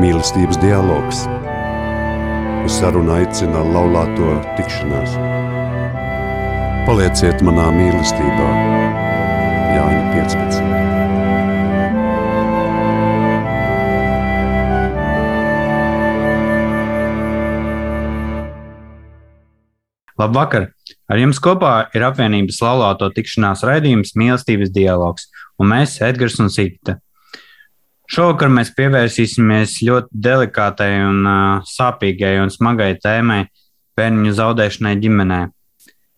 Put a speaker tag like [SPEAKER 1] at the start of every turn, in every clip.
[SPEAKER 1] mīlestības dialogs. Uz sarunu aicina laulāto tikšanās. Palieciet manā mīlestībā, Jāņa 15.
[SPEAKER 2] Labvakar! Ar jums kopā ir apvienības laulāto tikšanās raidījums Mīlestības dialogs, un mēs, Edgars un Sīkta. Šovakar mēs pievērsīsimies ļoti delikātai un uh, sāpīgai un smagai tēmai - bērnu zaudēšanai ģimenē.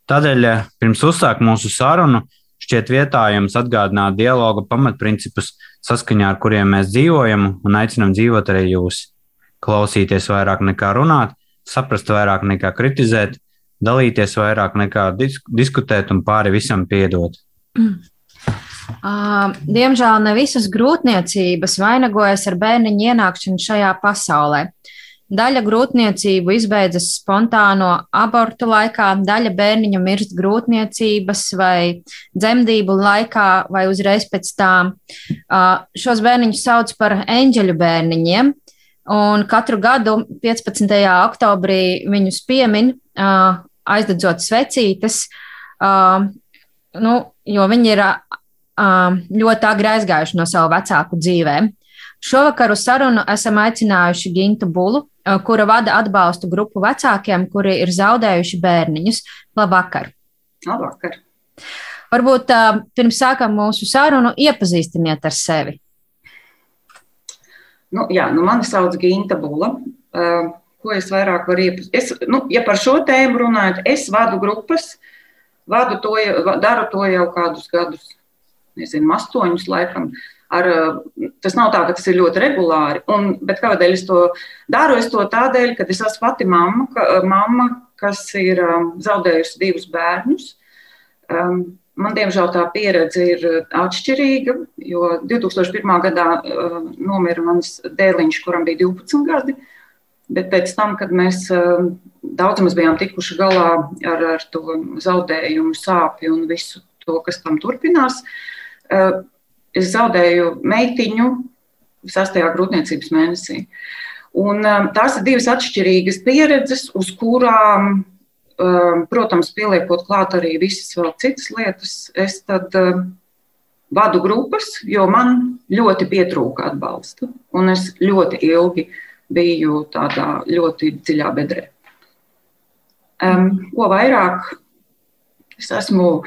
[SPEAKER 2] Tādēļ, pirms uzsākt mūsu sarunu, šķiet vietā jums atgādināt dialoga pamatprincipus, saskaņā ar kuriem mēs dzīvojam un aicinām dzīvot arī jūs. Klausīties vairāk nekā runāt, saprast vairāk nekā kritizēt, dalīties vairāk nekā disk diskutēt un pāri visam piedot?
[SPEAKER 3] Uh, diemžēl ne visas grūtniecības vainagojas ar bērniņu ienākšanu šajā pasaulē. Daļa grūtniecību izbeidzas spontāno abortu laikā, daļa bērniņu mirst grūtniecības vai dzemdību laikā, vai uzreiz pēc tām. Šos bērniņus sauc par eņģeļu bērniņiem, un katru gadu 15. oktobrī viņus piemin aizdedzot svecītes, nu, jo viņi ir ļoti agri aizgājuši no savu vecāku dzīvēm. Šovakar uz sarunu esam aicinājuši Gintu Bulu, uh, kura vada atbalstu grupu vecākiem, kuri ir zaudējuši bērniņus. Labvakar!
[SPEAKER 4] Labvakar!
[SPEAKER 3] Varbūt uh, pirms sākam mūsu sarunu iepazīstiniet ar sevi.
[SPEAKER 4] Nu, jā, nu mani sauc Ginta Bula. Uh, ko es vairāk varu iepazīstināt. Nu, ja par šo tēmu runājot, es vadu grupas, vadu to, daru to jau kādus gadus, nezinu, astoņus laikam. Ar, tas nav tā, ka tas ir ļoti regulāri, un, bet kādēļ es to daru? Es to tādēļ, ka es esmu pati mamma, ka, mamma kas ir um, zaudējusi divus bērnus. Um, man, diemžēl, tā pieredze ir atšķirīga, jo 2001. gadā uh, nomira mans dēliņš, kuram bija 12 gadi. Uh, Bet pēc tam, kad mēs eh, daudz maz bijām tikuši galā ar, ar to zaudējumu, sāpju un visu to, kas tam turpinās, eh, es zaudēju meitiņu sastajā grūtniecības mēnesī. Un, eh, tās ir divas atšķirīgas pieredzes, uz kurām, protams, pieliekot klāt arī visas vēl citas lietas, es tad vadu grupas, jo man ļoti pietrūka atbalsta. Un es ļoti ilgi uh, biju tādā ļoti dziļā bedrē. Um, ko vairāk es esmu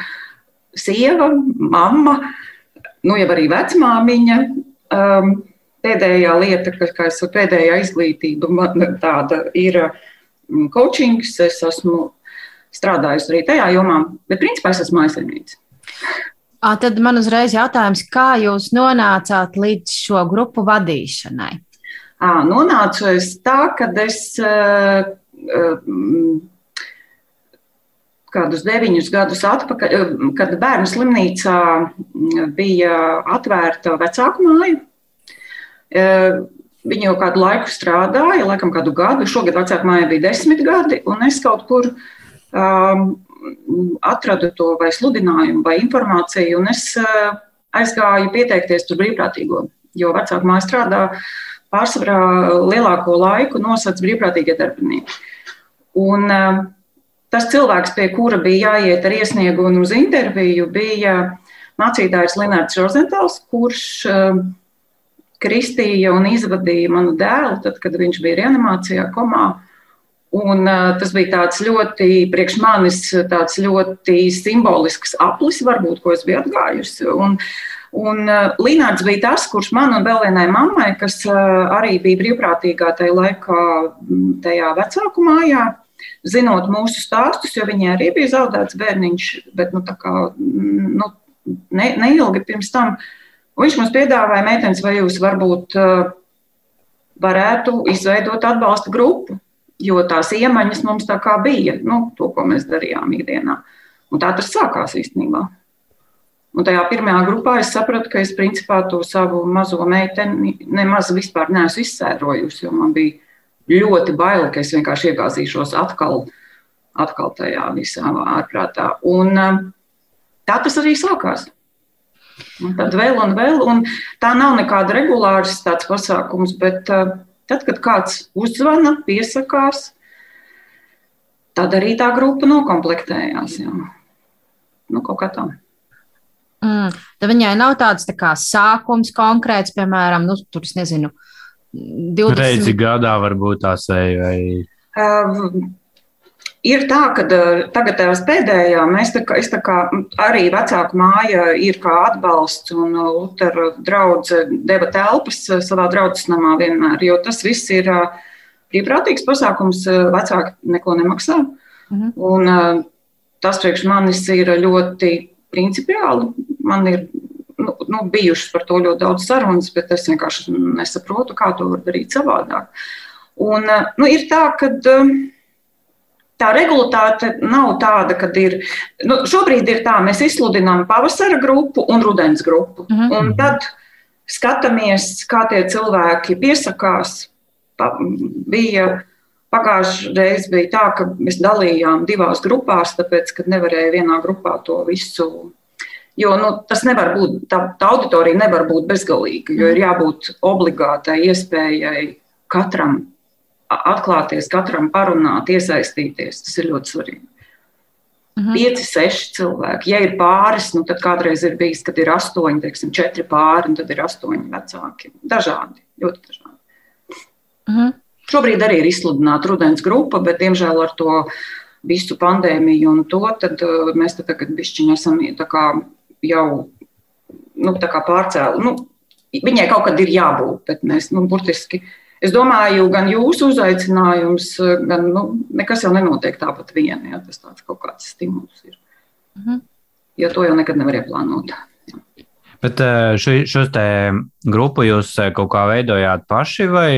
[SPEAKER 4] sieva, mamma, nu jau arī vecmāmiņa. Um, pēdējā lieta, ka, kā es saku, pēdējā izglītība man tāda ir mm, coachings. Es esmu strādājusi arī tajā jomā, bet principā es esmu aizsaimniece.
[SPEAKER 3] Tad man uzreiz jautājums, kā jūs nonācāt līdz šo grupu vadīšanai?
[SPEAKER 4] Nonācu es tā, ka es kādus deviņus gadus atpakaļ, kad bērnu slimnīcā bija atvērta vecāku māja. Viņi jau kādu laiku strādāja, laikam kādu gadu. Šogad vecāka māja bija desmit gadi, un es kaut kur um, atradu to vai sludinājumu vai informāciju, un es uh, aizgāju pieteikties tur brīvprātīgo, jo vecāka māja strādā pārsvarā lielāko laiku nosacīja brīvprātīgie darbinieki. Un, uh, tas cilvēks, pie kura bija jāiet ar iesniegumu uz interviju, bija mācītājs Linnārds Rozentāls, kurš uh, kristīja un izvadīja manu dēlu, tad, kad viņš bija reanimācijā, komā. Un, uh, tas bija tāds ļoti, priekš manis, tāds ļoti simbolisks aplis, varbūt, ko es biju atgājusi. Un, Un uh, Līnārds bija tas, kurš man un vēl vienai mammai, kas uh, arī bija brīvprātīgā tajā laikā, tajā vecāku mājā, zinot mūsu stāstus, jo viņai arī bija zaudēts bērniņš, bet nu, kā, nu, ne, neilgi pirms tam. Viņš mums piedāvāja, meitenes, vai jūs varbūt uh, varētu izveidot atbalsta grupu, jo tās iemaņas mums tā kā bija, nu, to, ko mēs darījām ikdienā. Un tā tas sākās īstenībā. Un tajā pirmajā grupā es sapratu, ka es principā to savu mazo meiteni nemaz vispār neesmu izsērojusi, jo man bija ļoti bail, ka es vienkārši iegāzīšos atkal, atkal tajā visā ārprātā. Un um, tā tas arī sākās. Un tad vēl un vēl, un tā nav nekāda regulārs tāds pasākums, bet uh, Tad, kad kāds uzzvana, piesakās, tad arī tā grupa nokomplektējās. Jā. Nu, kaut kā tā.
[SPEAKER 3] Mm. Tad viņai nav tāds tā kā sākums konkrēts, piemēram, nu, tur es nezinu, 20
[SPEAKER 2] reizi gadā varbūt tās vai. vai...
[SPEAKER 4] Uh, Ir tā, ka tagad tās pēdējā mēs tā kā, tā kā arī vecāku māja ir kā atbalsts un Lutera draudze deva telpas savā draudzes namā vienmēr, jo tas viss ir brīvprātīgs pasākums, vecāki neko nemaksā. Mhm. Un tas priekš manis ir ļoti principiāli. Man ir nu, nu, bijušas par to ļoti daudz sarunas, bet es vienkārši nesaprotu, kā to var darīt savādāk. Un, nu, ir tā, ka tā regulātāte nav tāda, ka ir. Nu, šobrīd ir tā, mēs izsludinām pavasara grupu un rudens grupu. -hmm. Un tad skatāmies, kā tie cilvēki piesakās. Pa, bija pagājušajā reizē bija tā, ka mēs dalījām divās grupās, tāpēc, ka nevarēja vienā grupā to visu. Jo nu, tas nevar būt, tā, tā auditorija nevar būt bezgalīga, jo ir jābūt obligātai iespējai katram atklāties, katram parunāt, iesaistīties. Tas ir ļoti svarīgi. Mhm. Pieci, seši cilvēki. Ja ir pāris, nu, tad kādreiz ir bijis, kad ir astoņi, teiksim, četri pāri, un tad ir astoņi vecāki. Dažādi, ļoti dažādi. Mhm. Šobrīd arī ir izsludināta rudens grupa, bet, diemžēl, ar to visu pandēmiju un to, tad uh, mēs te tagad bišķiņi esam jau nu, pārcēluši. Nu, viņai kaut kad ir jābūt, bet mēs nu, burtiski Es domāju, gan jūsu uzaicinājums, gan nu, nekas jau nenotiek tāpat vien. Ja, tas tāds kaut kāds stimuls ir. Mhm. Jo to jau nekad nevar ieplānot. Jā.
[SPEAKER 2] Bet eh, šo, šos te grupu jūs eh, kaut kā veidojāt paši, vai,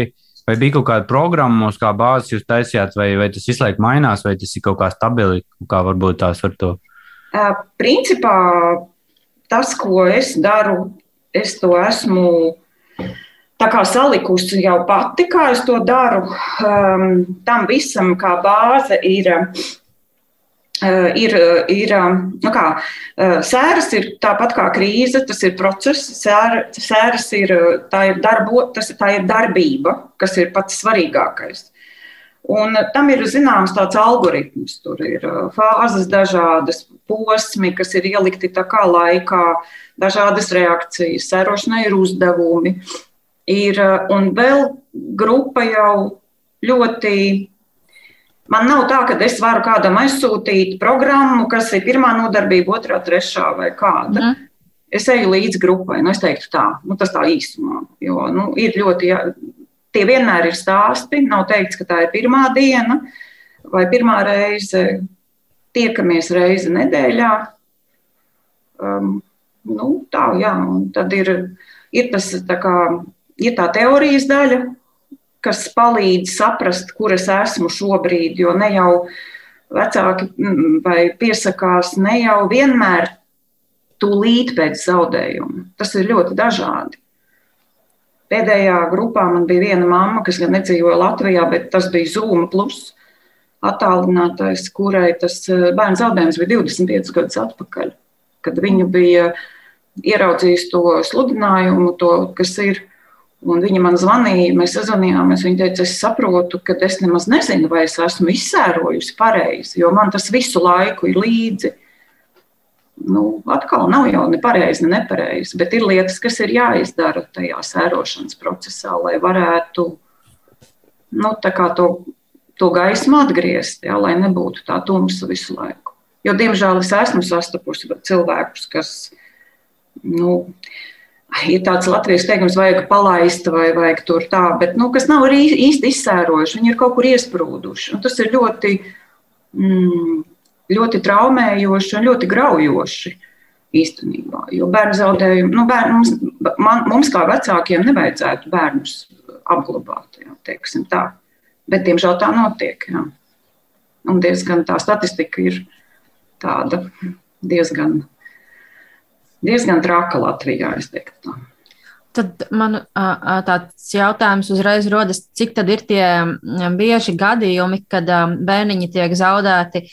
[SPEAKER 2] vai bija kaut kāda programma, uz kā bāzes jūs taisījāt, vai, vai tas visu laiku mainās, vai tas ir kaut kā stabili, kā varbūt tās var to?
[SPEAKER 4] Principā tas, ko es daru, es to esmu salikusi jau pati, kā es to daru. Um, tam visam kā bāze ir. Uh, ir, ir nu kā, uh, sēras ir tāpat kā krīze, tas ir process. Sēra, sēras ir, tā ir, darbo, tas, tā ir darbība, kas ir pats svarīgākais. Un tam ir zināms tāds algoritms. Tur ir fāzes, dažādas posmi, kas ir ielikti tā kā laikā, dažādas reakcijas, sērošanai ir uzdevumi. Ir eh, un vēl grupa jau ļoti. Man nav tā, ka es varu kādam aizsūtīt programmu, kas ir pirmā nodarbība, otrā, trešā vai kāda. Mm. Es eju līdzi grupai, nu, es teiktu tā, nu, tas tā īsumā. Jo nu, ir ļoti, jā, tie vienmēr ir stāsti. Nav teikts, ka tā ir pirmā diena vai pirmā reize. Tiekamies reizi nedēļā. Um, nu, tā, jā, un tad ir, ir tas tā kā ir tā teorijas daļa, kas palīdz saprast, kur es esmu šobrīd, jo ne jau vecāki mm, vai piesakās ne jau vienmēr tūlīt pēc zaudējuma. Tas ir ļoti dažādi. Pēdējā grupā man bija viena mamma, kas gan nedzīvoja Latvijā, bet tas bija Zoom plus attālinātais, kurai tas eh, bērnu zaudējums bija 25 gadus atpakaļ, kad viņa bija ieraudzījusi to sludinājumu, to, kas ir Un viņa man zvanīja, mēs sazvanījāmies. Viņa teica, es saprotu, ka es nemaz nezinu, vai es esmu izsērojusi pareizi, jo man tas visu laiku ir līdzi. Nu, atkal nav jau ne pareizi, ne nepareizi, bet ir lietas, kas ir jāizdara tajā sērošanas procesā, lai varētu nu, to, to gaismu atgriezt, jā, lai nebūtu tā tumsa visu laiku. Jo, diemžēl, es esmu sastapusi cilvēkus, kas. Nu, ir tāds latviešu teikums, vajag palaist vai vajag tur tā, bet nu, kas nav arī īsti izsērojuši, viņi ir kaut kur iesprūduši. Un tas ir ļoti, mm, ļoti traumējoši un ļoti graujoši īstenībā. Jo bērnu zaudējumu, nu, bērnu, mums, man, mums kā vecākiem nevajadzētu bērnus apglabāt, jā. Bet, diemžēl, tā notiek. Jā. Un diezgan tā statistika ir tāda diezgan diezgan traka Latvijā, es teiktu.
[SPEAKER 3] Tad man tāds jautājums uzreiz rodas, cik tad ir tie bieži gadījumi, kad bērniņi tiek zaudēti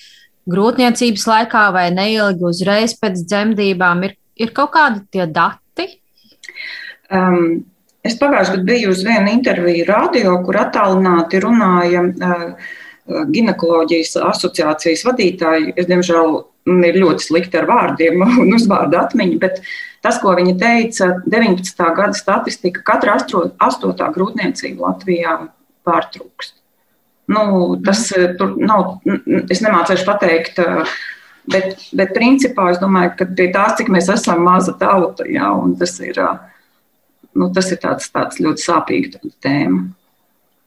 [SPEAKER 3] grūtniecības laikā vai neilgi uzreiz pēc dzemdībām? Ir, ir kaut kādi tie dati?
[SPEAKER 4] Um, Es pagājušajā gadā biju uz vienu interviju radio, kur attālināti runāja ginekoloģijas asociācijas vadītāji. Es, diemžēl, ir ļoti slikti ar vārdiem un uzvārdu atmiņu, bet tas, ko viņa teica, 19. gada statistika, katra astotā grūtniecība Latvijā pārtrūkst. Nu, tas mhm. tur nav, es nemācīšu pateikt, bet, bet principā es domāju, ka pie tās, cik mēs esam maza tauta, jā, un tas ir. Uh, nu, tas ir tāds, tāds ļoti sāpīgs tēma.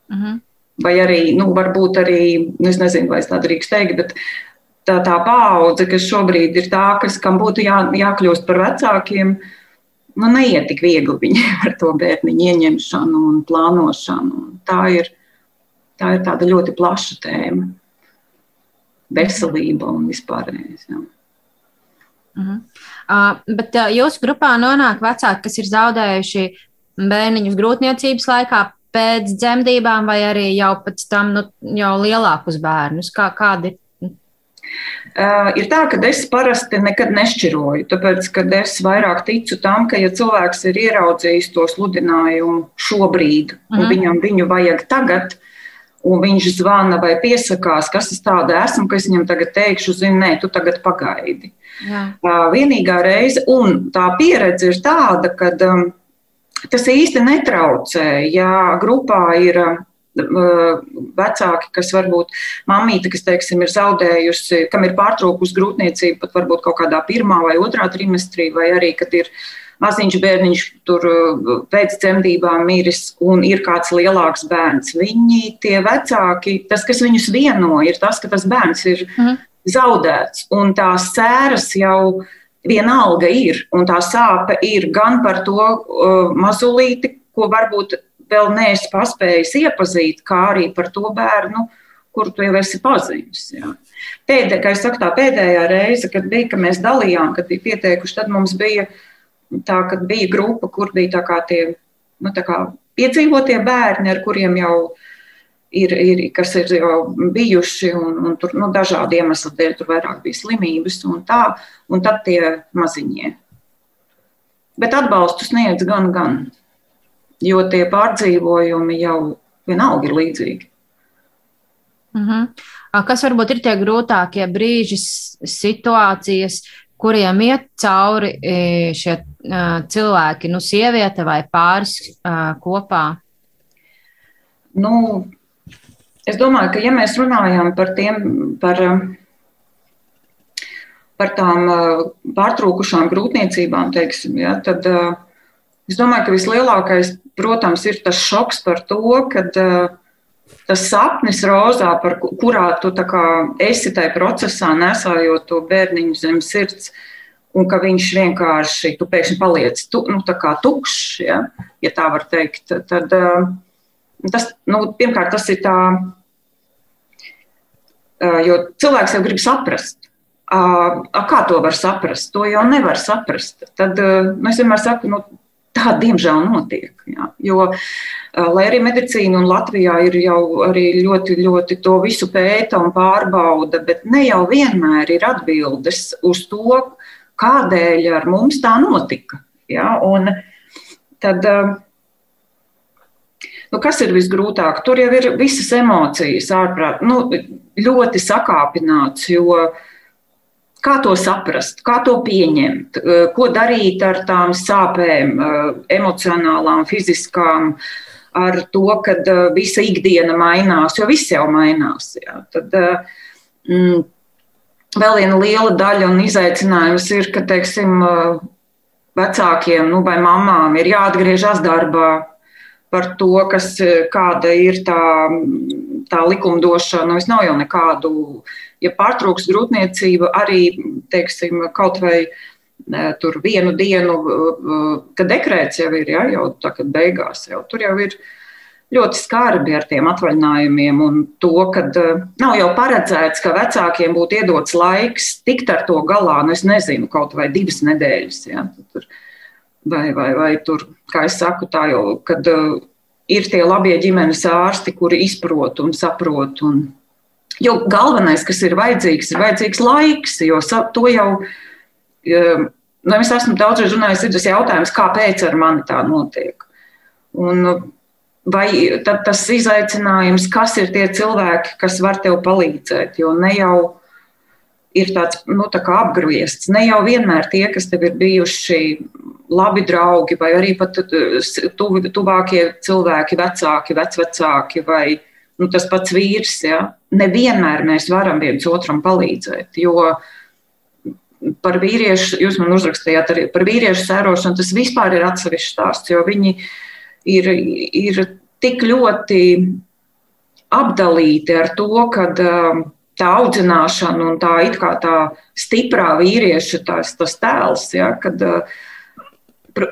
[SPEAKER 4] Uh mhm. -huh. Vai arī, nu, varbūt arī, nu, es nezinu, vai es tā drīkst teikt, bet tā, tā paudze, kas šobrīd ir tā, kas, kam būtu jā, jākļūst par vecākiem, nu, neiet tik viegli viņiem ar to bērniņu ieņemšanu un plānošanu. Tā ir, tā ir tāda ļoti plaša tēma. Veselība un vispārējais. Jā.
[SPEAKER 3] Uh -huh. Uh, bet uh, jūsu grupā nonāk vecāki, kas ir zaudējuši bērniņus grūtniecības laikā pēc dzemdībām, vai arī jau pēc tam nu, jau lielākus bērnus? Kā, kādi
[SPEAKER 4] Uh, ir tā, ka es parasti nekad nešķiroju, tāpēc, ka es vairāk ticu tam, ka, ja cilvēks ir ieraudzījis to sludinājumu šobrīd, uh -huh. un mhm. viņam viņu vajag tagad, un viņš zvana vai piesakās, kas es tāda esmu, ka es viņam tagad teikšu, zini, nē, tu tagad pagaidi. Jā. Vienīgā reize, un tā pieredze ir tāda, ka um, tas īsti netraucē, ja grupā ir vecāki, kas varbūt mamīte, kas, teiksim, ir zaudējusi, kam ir pārtraukusi grūtniecība pat varbūt kaut kādā pirmā vai otrā trimestrī, vai arī, kad ir maziņš bērniņš tur pēc dzemdībām miris un ir kāds lielāks bērns. Viņi, tie vecāki, tas, kas viņus vieno, ir tas, ka tas bērns ir mm zaudēts. Un tās sēras jau vienalga ir, un tā sāpe ir gan par to uh, mazulīti, ko varbūt vēl neesi paspējis iepazīt, kā arī par to bērnu, kuru tu jau esi pazinis. Pēdējā, kā es saku, tā pēdējā reize, kad bija, ka mēs dalījām, kad bija pieteikuši, tad mums bija tā, bija grupa, kur bija tie, nu, piedzīvotie bērni, ar kuriem jau ir, ir, kas ir jau bijuši, un, un tur nu, dažādu iemeslu dēļ tur vairāk bija slimības, un tā, un tad tie maziņie. Bet atbalstu sniedz gan, gan, jo tie pārdzīvojumi jau vienalga ir līdzīgi.
[SPEAKER 3] Uh mhm. -huh. Kas varbūt ir tie grūtākie brīži, situācijas, kuriem iet cauri e, šie cilvēki, nu, sieviete vai pāris kopā?
[SPEAKER 4] Nu, Es domāju, ka ja mēs runājam par tiem, par, par tām pārtrūkušām grūtniecībām, teiksim, ja, tad es domāju, ka vislielākais, protams, ir tas šoks par to, ka tas sapnis rozā, par kurā tu esi tajā procesā, nesājot to bērniņu zem sirds, un ka viņš vienkārši, pēkšņi paliec tu, nu, tukšs, ja, ja tā var teikt, tad tas, nu, pirmkārt, tas ir tā Jo cilvēks jau grib saprast, kā to var saprast. To jau nevar saprast. Tad nu, es vienmēr saku, nu, tā diemžēl notiek. Jā. Jo, lai arī medicīna un Latvijā ir jau ļoti, ļoti to visu pēta un pārbauda, bet ne jau vienmēr ir atbildes uz to, kādēļ ar mums tā notika. Jā. Un tad, Nu, kas ir visgrūtāk? Tur jau ir visas emocijas ārprāt, nu, ļoti sakāpināts. Jo kā to saprast, kā to pieņemt, eh, ko darīt ar tām sāpēm, eh, emocionālām, fiziskām, ar to, ka eh, visa ikdiena mainās, jo viss jau mainās. Jā. Tad, mm, vēl viena liela daļa un izaicinājums ir, ka teiksim, vecākiem nu, vai mamām ir jāatgriežas darbā par to, kas, kāda ir tā, tā likumdošana. Nu, es nav jau nekādu, ja pārtrūks grūtniecība, arī teiksim, kaut vai e, tur vienu dienu, kad dekrēts jau ir, ja, jau tā kā beigās, jau tur jau ir ļoti skarbi ar tiem atvaļinājumiem un to, ka e, nav jau paredzēts, ka vecākiem būtu iedots laiks tikt ar to galā, nu es nezinu, kaut vai divas nedēļas. Ja, tur, vai, vai, vai tur, kā es saku, tā jau, kad uh, ir tie labie ģimenes ārsti, kuri izprot un saprot. Un, jo galvenais, kas ir vajadzīgs, ir vajadzīgs laiks, jo to jau. Uh, Nu, es esmu daudzreiz runājis, ir tas jautājums, kāpēc ar mani tā notiek. Un vai tas izaicinājums, kas ir tie cilvēki, kas var tev palīdzēt, jo ne jau ir tāds nu, tā apgriezts. Ne jau vienmēr tie, kas tev ir bijuši labi draugi, vai arī pat tuv, tuvākie cilvēki, vecāki, vecvecāki, vai nu, tas pats vīrs. Ja? Nevienmēr mēs varam viens otram palīdzēt. Jo par vīriešu, jūs man uzrakstījāt arī par vīriešu sērošanu, tas vispār ir atsevišķs stāsts, jo viņi ir, ir tik ļoti apdalīti ar to, ka. Uh, tā audzināšana un tā it kā tā stiprā vīrieša tās, tas tēls, ja, kad uh,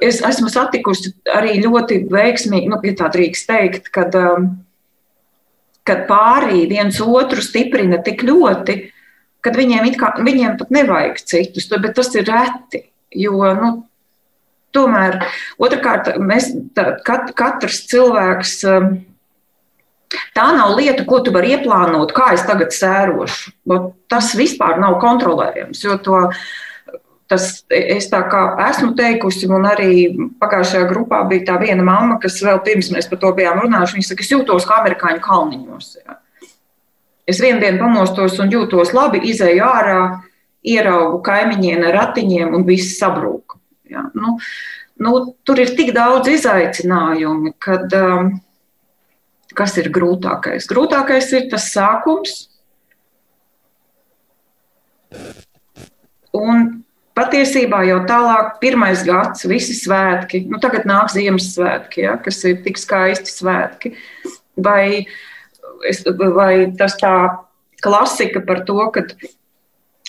[SPEAKER 4] es esmu satikusi arī ļoti veiksmīgi, nu, ja tā drīkst teikt, kad, um, kad pārī viens otru stiprina tik ļoti, kad viņiem, kā, viņiem pat nevajag citus, bet tas ir reti, jo, nu, tomēr, otrkārt, mēs, tā, kat, katrs cilvēks, um, Tā nav lieta, ko tu vari ieplānot, kā es tagad sērošu. Tas vispār nav kontrolējams. Jo to, tas, es tā kā esmu teikusi, un arī pagājušajā grupā bija tā viena mamma, kas vēl pirms mēs par to bijām runājuši. Viņa saka, es jūtos kā amerikāņu kalniņos. Jā. Es vienu dienu pamostos un jūtos labi, izēju ārā, ieraugu kaimiņiem ar ratiņiem un viss sabrūk. Jā. Nu, nu, tur ir tik daudz izaicinājumu, kad. Um, kas ir grūtākais? Grūtākais ir tas sākums. Un patiesībā jau tālāk, pirmais gads, visi svētki, nu tagad nāk Ziemassvētki, ja, kas ir tik skaisti svētki. Vai, es, vai tas tā klasika par to, ka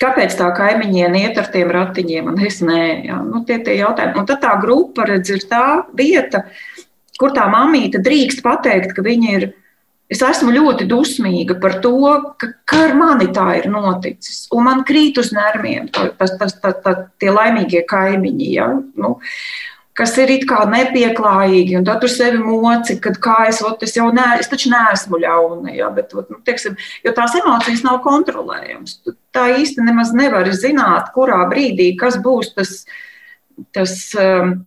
[SPEAKER 4] kāpēc tā kaimiņiene iet ar tiem ratiņiem, un es nē, ja, nu, tie tie jautājumi. Un tad tā grupa, redz, ir tā vieta, kur tā mamīte drīkst pateikt, ka viņa ir. Es esmu ļoti dusmīga par to, ka, ka ar mani tā ir noticis. Un man krīt uz nerviem tas, tas, tas, tas, tie laimīgie kaimiņi, ja? nu, kas ir it kā nepieklājīgi. Un tad tu sevi moci, kad kā es, ot, es jau ne, es taču neesmu ļauna. Ja? Bet, ot, nu, teiksim, jo tās emocijas nav kontrolējamas. Tā īsti nemaz nevar zināt, kurā brīdī kas būs tas. tas um,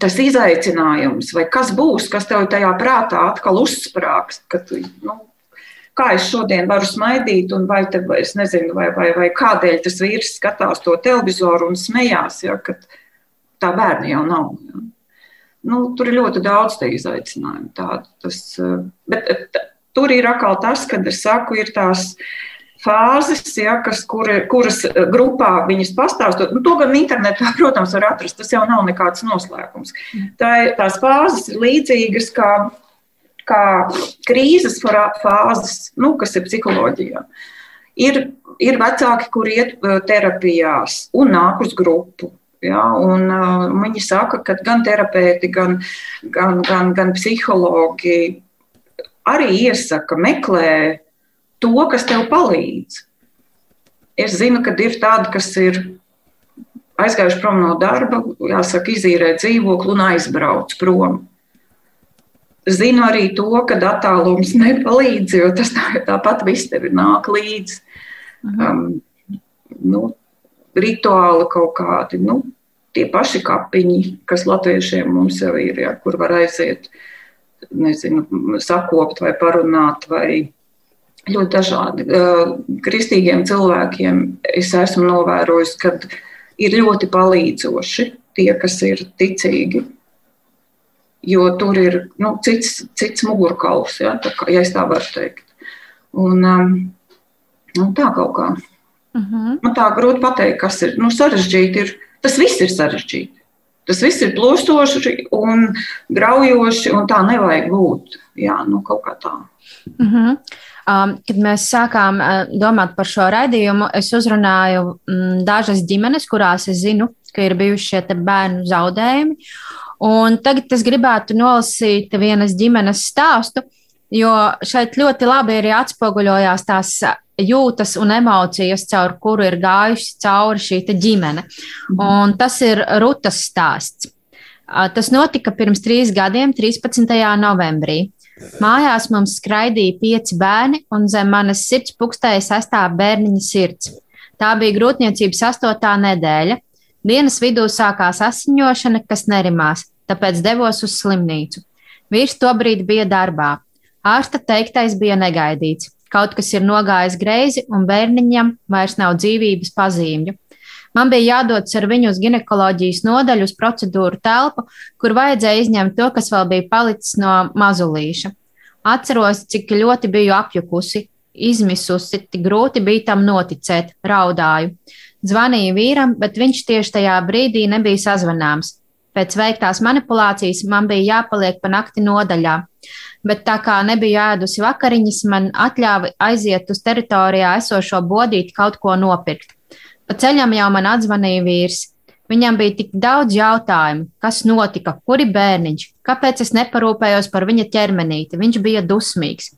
[SPEAKER 4] tas izaicinājums, vai kas būs, kas tev tajā prātā atkal uzsprāgst, ka tu, nu, kā es šodien varu smaidīt, un vai, te, nezinu, vai, vai, vai kādēļ tas vīrs skatās to televizoru un smējās, ja, ka tā bērna jau nav. Ja. Nu, tur ir ļoti daudz izaicinājumu. Tādu, tas, bet tur ir atkal tas, kad es saku, ir tās fāzes, ja, kas, kur, kuras eh, grupā viņas pastāstot. Nu, to gan internetā, protams, var atrast. Tas jau nav nekāds noslēpums. Tā, tās fāzes ir līdzīgas kā, kā krīzes fāzes, nu, kas ir psiholoģijā. Ir, ir vecāki, kur iet eh, terapijās un nāk uz grupu. Ja, un, uh, viņi saka, ka gan terapeiti, gan, gan, gan, gan psihologi arī iesaka meklēt to, kas tev palīdz. Es zinu, ka ir tādi, kas ir aizgājuši prom no darba, jāsaka, izīrē dzīvokli un aizbrauc prom. Zinu arī to, ka attālums nepalīdz, jo tas tā, tāpat viss tev nāk līdzi. Mhm. Um, nu, rituāli kaut kādi, nu, tie paši kapiņi, kas latviešiem mums jau ir, ja, kur var aiziet, nezinu, sakopt vai parunāt vai ļoti dažādi. Kristīgiem cilvēkiem es esmu novērojis, ka ir ļoti palīdzoši tie, kas ir ticīgi. Jo tur ir nu, cits, cits mugurkauls, ja, kā, ja tā var teikt. Un, nu, tā kaut kā. Uh mhm. -huh. Man tā grūti pateikt, kas ir nu, sarežģīti. Ir, tas viss ir sarežģīti. Tas viss ir plūstoši un graujoši, un tā nevajag būt. Jā, nu, kaut kā tā. Uh
[SPEAKER 3] mhm. -huh. Um, kad mēs sākām uh, domāt par šo raidījumu, es uzrunāju um, dažas ģimenes, kurās es zinu, ka ir bijuši šie bērnu zaudējumi. Un tagad es gribētu nolasīt vienas ģimenes stāstu, jo šeit ļoti labi arī atspoguļojās tās jūtas un emocijas, caur kuru ir gājusi cauri šī ģimene. Mhm. Un tas ir Rutas stāsts. Tas notika pirms trīs gadiem, 13. novembrī. Mājās mums skraidīja pieci bērni, un zem manas sirds pukstēja sastāv bērniņa sirds. Tā bija grūtniecības astotā nedēļa. Dienas vidū sākās asiņošana, kas nerimās. tāpēc devos uz slimnīcu. Vīrs tobrīd bija darbā. Ārsta teiktais bija negaidīts. Kaut kas ir nogājis greizi, un bērniņam vairs nav dzīvības pazīmju. Man bija jādodas ar viņu uz ginekoloģijas nodaļu, uz procedūru telpu, kur vajadzēja izņemt to, kas vēl bija palicis no mazulīša. Atceros, cik ļoti biju apjukusi, izmisusi, tik grūti bija tam noticēt, raudāju. Zvanīju vīram, bet viņš tieši tajā brīdī nebija sazvanāms. Pēc veiktās manipulācijas man bija jāpaliek pa nakti nodaļā, bet tā kā nebiju ēdusi vakariņas, man atļāva aiziet uz teritorijā esošo bodīti kaut ko nopirkt. Pa ceļam jau man atzvanīja vīrs. Viņam bija tik daudz jautājumu, kas notika, kuri bērniņš, kāpēc es neparūpējos par viņa ķermenīti. Viņš bija dusmīgs.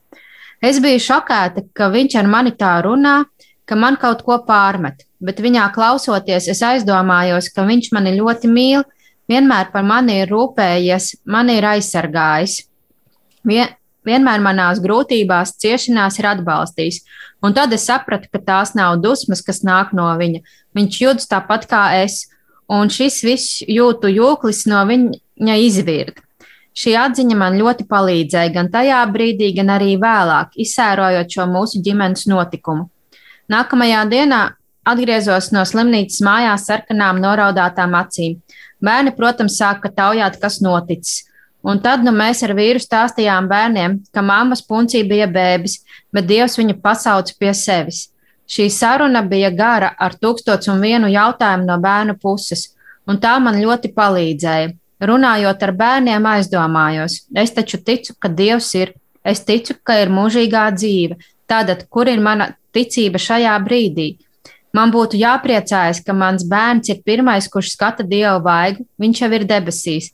[SPEAKER 3] Es biju šokēta, ka viņš ar mani tā runā, ka man kaut ko pārmet, bet viņā klausoties, es aizdomājos, ka viņš mani ļoti mīl, vienmēr par mani ir rūpējies, mani ir aizsargājis. Vien, vienmēr manās grūtībās, ciešanās ir atbalstījis. Un tad es sapratu, ka tās nav dusmas, kas nāk no viņa. Viņš jūtas tāpat kā es, un šis viss jūtu jūklis no viņa izvirda. Šī atziņa man ļoti palīdzēja gan tajā brīdī, gan arī vēlāk, izsērojot šo mūsu ģimenes notikumu. Nākamajā dienā atgriezos no slimnīcas mājās sarkanām noraudātām acīm. Bērni, protams, sāka taujāt, kas noticis. Un tad nu, mēs ar vīru stāstījām bērniem, ka mammas puncī bija bēbis, bet Dievs viņu pasauca pie sevis. Šī saruna bija gara ar tūkstots un vienu jautājumu no bērnu puses, un tā man ļoti palīdzēja. Runājot ar bērniem, aizdomājos, es taču ticu, ka Dievs ir, es ticu, ka ir mūžīgā dzīve. Tātad, kur ir mana ticība šajā brīdī? Man būtu jāpriecājas, ka mans bērns ir pirmais, kurš skata Dievu vaigu, viņš jau ir debesīs.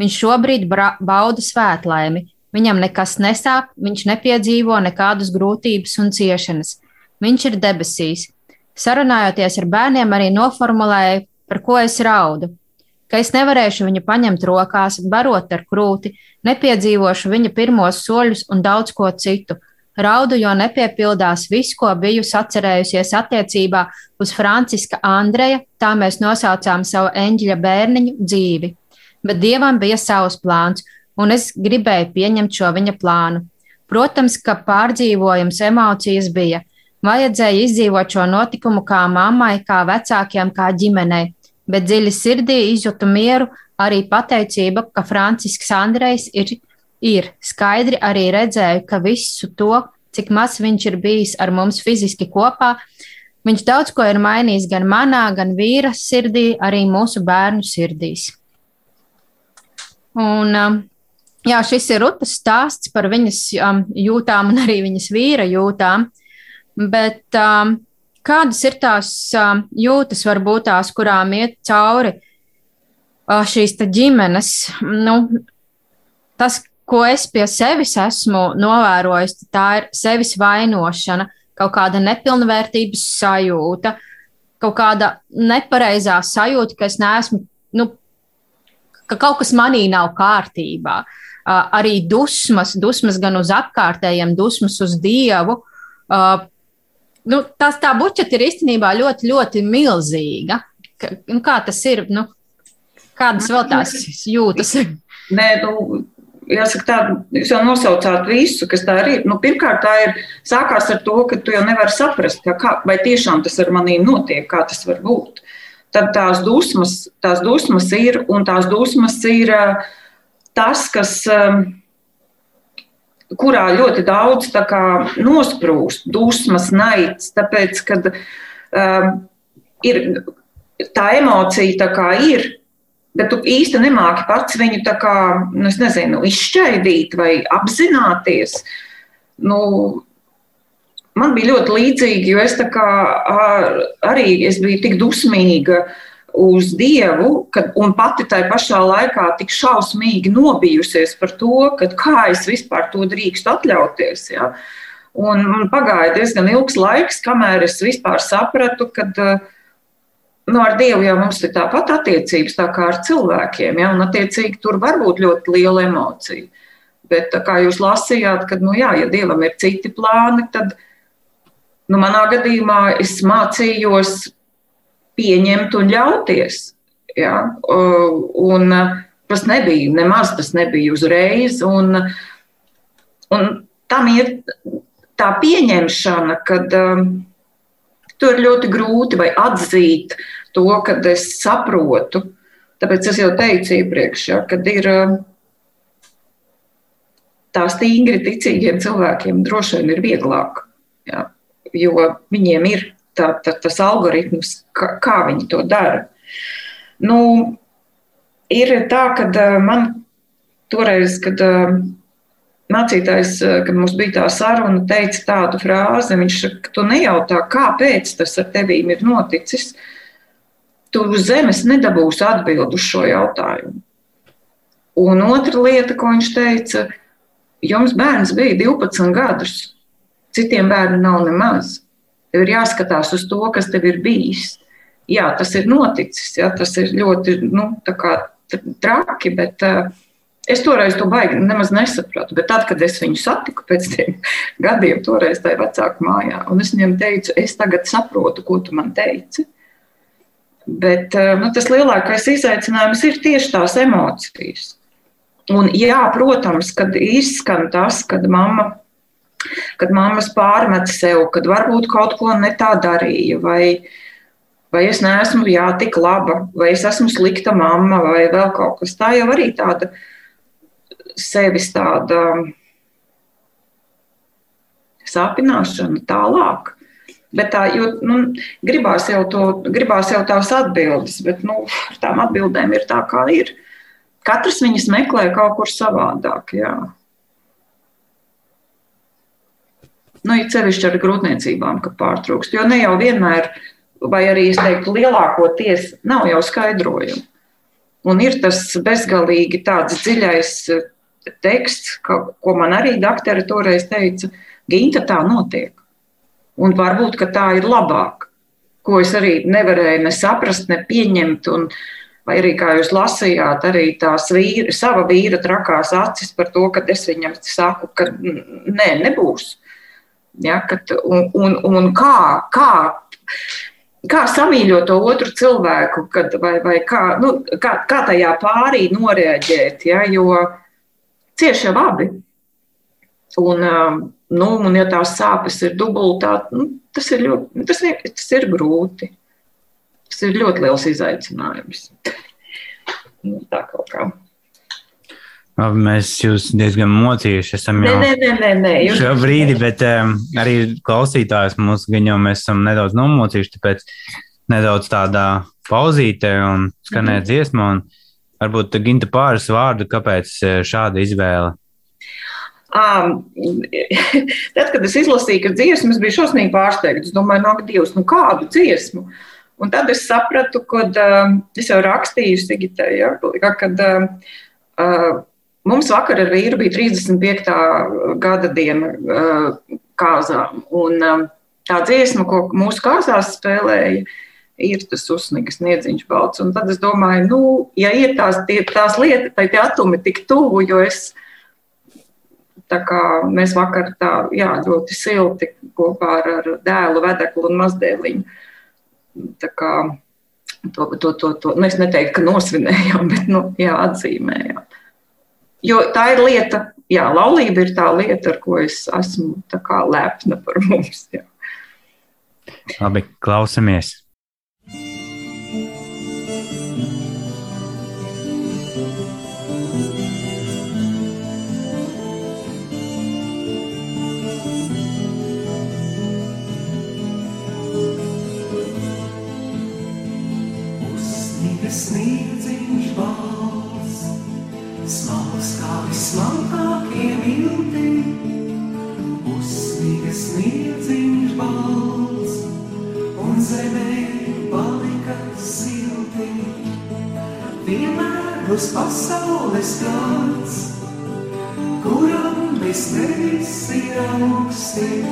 [SPEAKER 3] Viņš šobrīd bauda svētlaimi. Viņam nekas nesāp, viņš nepiedzīvo nekādas grūtības un ciešanas. Viņš ir debesīs. Sarunājoties ar bērniem, arī noformulēju, par ko es raudu. Ka es nevarēšu viņu paņemt rokās, barot ar krūti, nepiedzīvošu viņa pirmos soļus un daudz ko citu. Raudu, jo nepiepildās viss, ko biju sacerējusies attiecībā uz Franciska Andreja, tā mēs nosaucām savu eņģeļa bērniņu dzīvi bet dievam bija savs plāns, un es gribēju pieņemt šo viņa plānu. Protams, ka pārdzīvojums emocijas bija. Vajadzēja izdzīvot šo notikumu kā mammai, kā vecākiem, kā ģimenei, bet dziļi sirdī izjūtu mieru, arī pateicība, ka Francisks Andrejs ir, ir. Skaidri arī redzēju, ka visu to, cik maz viņš ir bijis ar mums fiziski kopā, viņš daudz ko ir mainījis gan manā, gan vīra sirdī, arī mūsu bērnu sirdīs. Un, um, jā, šis ir Rutas stāsts par viņas um, jūtām un arī viņas vīra jūtām. Bet um, kādas ir tās jūtas, varbūt tās, kurām iet cauri uh, šīs ģimenes? Nu, tas, ko es pie sevis esmu novērojis, tā ir sevis vainošana, kaut kāda nepilnvērtības sajūta, kaut kāda nepareizā sajūta, ka es neesmu nu, ka kaut kas manī nav kārtībā. Uh, arī dusmas, dusmas gan uz apkārtējiem, dusmas uz dievu. Uh, nu, tās tā buķete ir īstenībā ļoti, ļoti milzīga. Ka, nu, kā tas ir? Nu, kādas vēl tās jūtas?
[SPEAKER 4] Nē, nu, jāsaka, tā, jūs jau nosaucāt visu, kas tā ir. Nu, pirmkārt, tā ir sākās ar to, ka tu jau nevari saprast, kā, vai tiešām tas ar manīm notiek, kā tas var būt tad tās dusmas, tās dusmas ir, un tās dusmas ir tas, kas, kurā ļoti daudz kā, nosprūst, dusmas, naids, tāpēc, kad um, ir tā emocija tā kā ir, bet tu īsti nemāki pats viņu tā kā, nu, nezinu, izšķaidīt vai apzināties. Nu, Man bija ļoti līdzīgi, jo es kā, arī es biju tik dusmīga uz Dievu, kad, un pati tajā pašā laikā tik šausmīgi nobijusies par to, kā es vispār to drīkstu atļauties. Ja? Un man pagāja diezgan ilgs laiks, kamēr es vispār sapratu, ka nu, ar Dievu jau mums ir tāpat attiecības tā kā ar cilvēkiem, ja? un attiecīgi tur var būt ļoti liela emocija. Bet, kā jūs lasījāt, kad, nu, jā, ja Dievam ir citi plāni, tad Nu, manā gadījumā es mācījos pieņemt un ļauties. Ja? Un Tas nebija nemaz, tas nebija uzreiz. Un, un tam ir tā pieņemšana, kad um, to ir ļoti grūti atzīt to, kad es saprotu. Tāpēc es jau teicu iepriekš, ja, kad ir um, tā stingri ticīgiem cilvēkiem droši vien ir vieglāk, ja, jo viņiem ir tā, tā, tas algoritms, kā, kā viņi to dara. Nu, ir tā, ka uh, man toreiz, kad uh, mācītājs, uh, kad mums bija tā saruna, teica tādu frāzi, viņš saka, tu nejautā, kāpēc tas ar tevīm ir noticis, tu zemes nedabūsi atbildu uz šo jautājumu. Un otra lieta, ko viņš teica, jums bērns bija 12 gadus, citiem bērnu nav nemaz. Tev ir jāskatās uz to, kas tev ir bijis. Jā, tas ir noticis, jā, tas ir ļoti nu, traki, bet uh, es toreiz to baigi nemaz nesapratu. Bet tad, kad es viņu satiku pēc tiem gadiem, toreiz tajā vecāku mājā, un es viņam teicu, es tagad saprotu, ko tu man teici. Bet uh, nu, tas lielākais izaicinājums ir tieši tās emocijas. Un, jā, protams, kad izskan tas, kad mamma kad mammas pārmet sev, kad varbūt kaut ko ne tā darīja, vai, vai es neesmu jā, tik laba, vai es esmu slikta mamma, vai vēl kaut kas tā jau arī tāda sevis tāda sāpināšana tālāk. Bet tā, jo, nu, gribās, jau to, gribās jau tās atbildes, bet nu, tām atbildēm ir tā, kā ir. Katrs viņas meklē kaut kur savādāk. Jā. Nu, ir sevišķi ar grūtniecībām, ka pārtrūkst. Jo ne jau vienmēr, vai arī es teiktu, lielākoties nav jau skaidrojumu. Un ir tas bezgalīgi tāds dziļais eh, teksts, ka, ko man arī doktora toreiz teica, Ginta tā notiek. Un varbūt, tā ir labāk, ko es arī nevarēju ne saprast, ne pieņemt. Un, vai arī, kā jūs lasījāt, arī tās vīra, sava vīra trakās acis par to, ka es viņam saku, ka nē, nebūs. Ja, kad, un, un, un kā, kā, kā samīļot to otru cilvēku, kad, vai, vai kā, nu, kā, kā tajā pārī noreaģēt, ja, jo cieši jau abi. Un, um, nu, un ja tās sāpes ir dubultā, nu, tas, ir ļoti, tas, ir, tas ir grūti. Tas ir ļoti liels izaicinājums. Nu, tā kaut kā.
[SPEAKER 2] Mēs jūs diezgan mocījuši esam
[SPEAKER 4] jau nē, nē, nē, nē, jūs...
[SPEAKER 2] šo brīdi, bet um, arī klausītājs mūs gan jau mēs esam nedaudz nomocījuši, tāpēc nedaudz tādā pauzīte un skanēt mm -hmm. dziesmu. Un varbūt Ginta pāris vārdu, kāpēc eh, šāda izvēle?
[SPEAKER 4] Um, tad, kad es izlasīju, ka dziesmas bija šausmīgi pārsteigts, es domāju, nāk, Dievs, nu kādu dziesmu? Un tad es sapratu, ka um, es jau rakstīju Sigitai, ja, kad um, uh, Mums vakar ar vīru bija 35. gada diena kāzām. Un tā dziesma, ko mūsu kāzās spēlēja, ir tas uzsnigs, niedziņš balts. Un tad es domāju, nu, ja ir tās, tie, tās lietas, tai tie atumi tik tuvu, jo es, tā kā mēs vakar tā, jā, ļoti silti kopā ar, ar dēlu, vedeklu un mazdēliņu. Tā kā to, to, to, to, nu, es neteiktu, ka nosvinējām, bet, nu, jā, atzīmējām. Jo tā ir lieta, jā, laulība ir tā lieta, ar ko es esmu lepna par mums. Jā.
[SPEAKER 2] Labi, klausamies!
[SPEAKER 5] Uz pasaules kāds, kuram viss nevis ir augsti,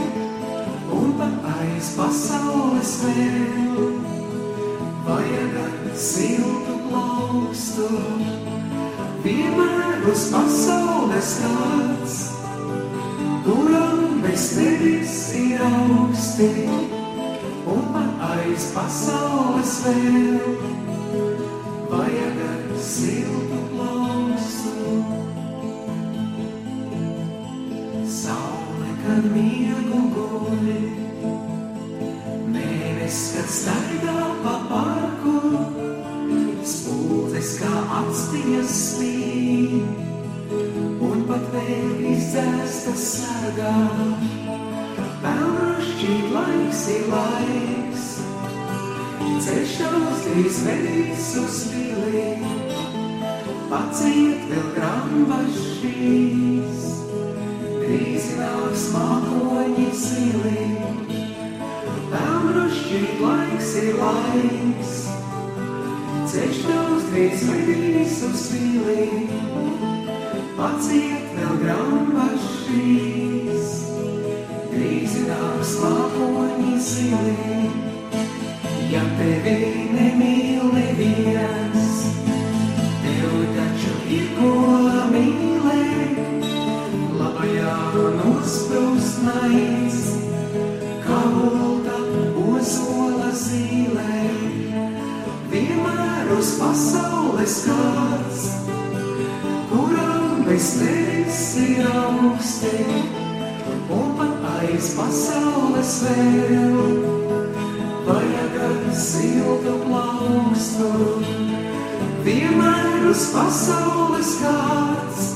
[SPEAKER 5] un pa aiz pasaules vēl vajag ar siltu plaukstu. Vienmēr uz pasaules kāds, kuram viss nevis ir augsti, un pa aiz pasaules vēl vajag ar siltu plausu. Saule, kad miegu guļi, mēnesis, kad staigā pa parku, spuldzes kā apstiņas spīd pat vēl izdzēsta sargā. Pelnšķīt laiks ir laiks, ceļš tavs drīz vedīs uz pilīm paciet vēl grambašīs. Krīzinās mākoņi zili, Pelnrušķīt laiks ir laiks, Ceļš drīz vedīs uz vili, Paciet vēl grambašīs, Krīzinās mākoņi zili, Ja pasaules vēl, vajag siltu plaukstu. Vienmēr uz pasaules kāds,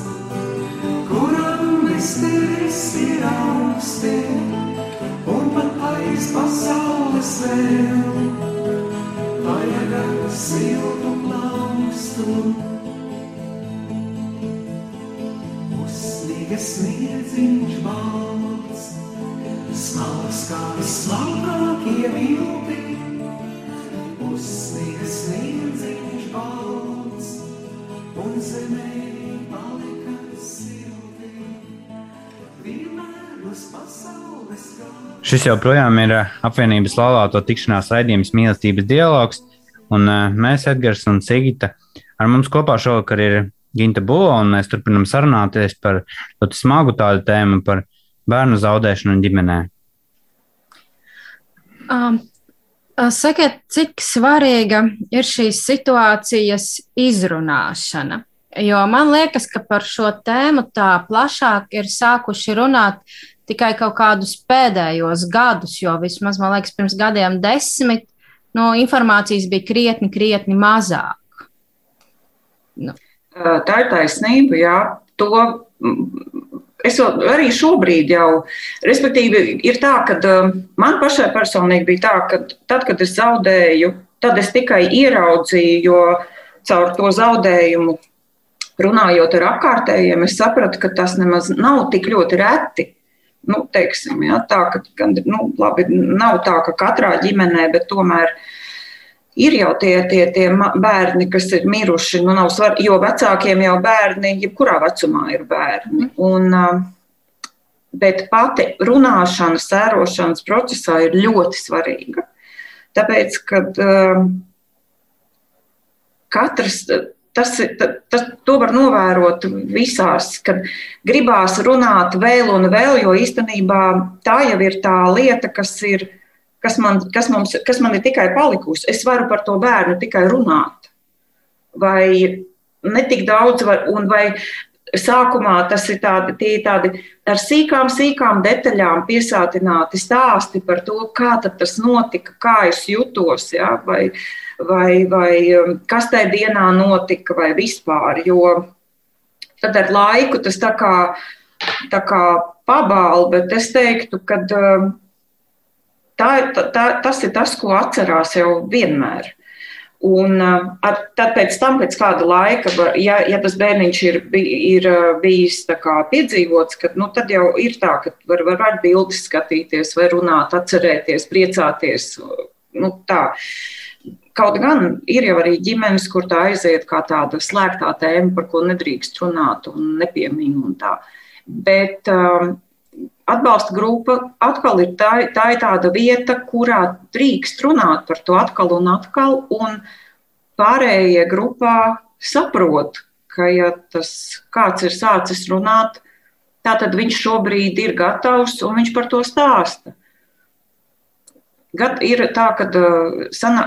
[SPEAKER 5] kuram bez tevis ir augsti, un pat aiz pasaules vēl, vajag siltu plaukstu. Uzsniga sniedziņš balts, smalks kā vislabākie vilti, uzsniga sniedziņš balts, un zemē palika silti. Vienmēr uz pasaules gala.
[SPEAKER 2] Šis joprojām ir eh, apvienības laulāto tikšanās raidījums mīlestības dialogs, un eh, mēs, Edgars un Sigita, ar mums kopā šovakar ir Ginta Bulo, un mēs turpinam sarunāties par ļoti smagu tādu tēmu par bērnu zaudēšanu ģimenē.
[SPEAKER 3] Um, uh, sakiet, cik svarīga ir šīs situācijas izrunāšana? Jo man liekas, ka par šo tēmu tā plašāk ir sākuši runāt tikai kaut kādus pēdējos gadus, jo vismaz, man liekas, pirms gadiem desmit no informācijas bija krietni, krietni mazāk. Nu.
[SPEAKER 4] Tā ir taisnība, jā. To es vēl arī šobrīd jau, respektīvi, ir tā, ka man pašai personīgi bija tā, ka tad, kad es zaudēju, tad es tikai ieraudzīju, jo caur to zaudējumu, runājot ar apkārtējiem, es sapratu, ka tas nemaz nav tik ļoti reti. Nu, teiksim, ja, tā, ka, nu, labi, nav tā, ka katrā ģimenē, bet tomēr uh, ir jau tie, tie, tie bērni, kas ir miruši. Nu, svar, jo vecākiem jau bērni, jebkurā vecumā ir bērni.
[SPEAKER 3] Mhm.
[SPEAKER 4] Un, bet pati runāšana, sērošanas procesā ir ļoti svarīga. Tāpēc, kad katrs. Tas, tas, to var novērot visās, kad gribās runāt vēl un vēl, jo īstenībā tā jau ir tā lieta, kas ir uh, kas man, kas, mums, kas man ir tikai palikusi. Es varu par to bērnu tikai runāt. Vai ne tik daudz, vai, un vai sākumā tas ir tādi, tādi ar sīkām, sīkām detaļām piesātināti stāsti par to, kā tas notika, kā es jutos, ja, vai, vai, vai um, kas tajā dienā notika, vai vispār. Jo tad ar laiku tas tā kā, tā kā pabāla, bet es teiktu, ka um, Tā, tā, tas ir tas, ko atcerās jau vienmēr. Un ar, tad pēc tam, pēc kāda laika, ja, ja tas bērniņš ir, ir bijis piedzīvots, kad, nu, tad jau ir tā, ka var, var, var bildes skatīties, vai runāt, atcerēties, priecāties. Nu, tā. Kaut gan ir jau arī ģimenes, kur tā aiziet kā tāda slēgtā tēma, par ko nedrīkst runāt un nepiemīnīt. Bet um, atbalsta grupa atkal ir tā, tā ir tāda vieta, kurā drīkst runāt par to atkal un atkal, un pārējie grupā saprot, ka ja tas kāds ir sācis runāt, tad viņš šobrīd ir gatavs un viņš par to stāsta. Gad, ir tā, ka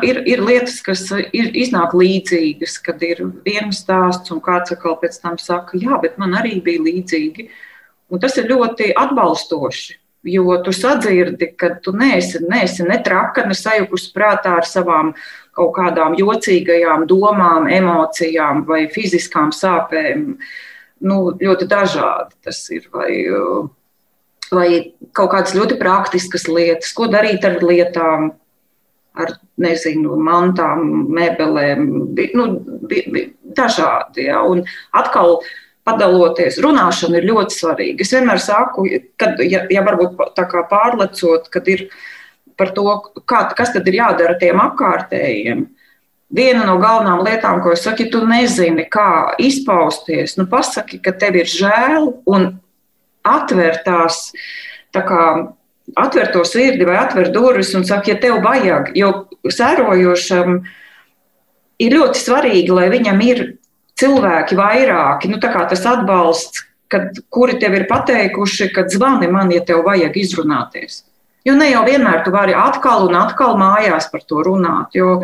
[SPEAKER 4] ir, ir lietas, kas ir, iznāk līdzīgas, kad ir viens stāsts, un kāds atkal pēc tam saka, jā, bet man arī bija līdzīgi. Uh, Un tas ir ļoti atbalstoši. Jo tu sadzirdi, ka tu neesi, neesi ne traka, ne sajukusi prātā ar savām kaut kādām jocīgajām domām, emocijām vai fiziskām sāpēm. Nu, ļoti dažādi tas ir. Vai, vai kaut kādas ļoti praktiskas lietas, ko darīt ar lietām, ar nezinu, mantām, mēbelēm, nu, dažādi. Ja? Un atkal padaloties. Runāšana ir ļoti svarīga. Es vienmēr saku, kad, ja, ja varbūt tā kā pārlecot, kad ir par to, kā, kas tad ir jādara tiem apkārtējiem. Viena no galvenām lietām, ko es saku, ja tu nezini, kā izpausties, nu pasaki, ka tev ir žēl un atver tās, tā kā atver to sirdi vai atver durvis un saka, ja tev vajag, jo sērojošam ir ļoti svarīgi, lai viņam ir cilvēki vairāki, nu, tas atbalsts, kad, kuri tev ir pateikuši, ka zvani man, ja tev vajag izrunāties. Jo ne jau vienmēr tu vari atkal un atkal mājās par to runāt, jo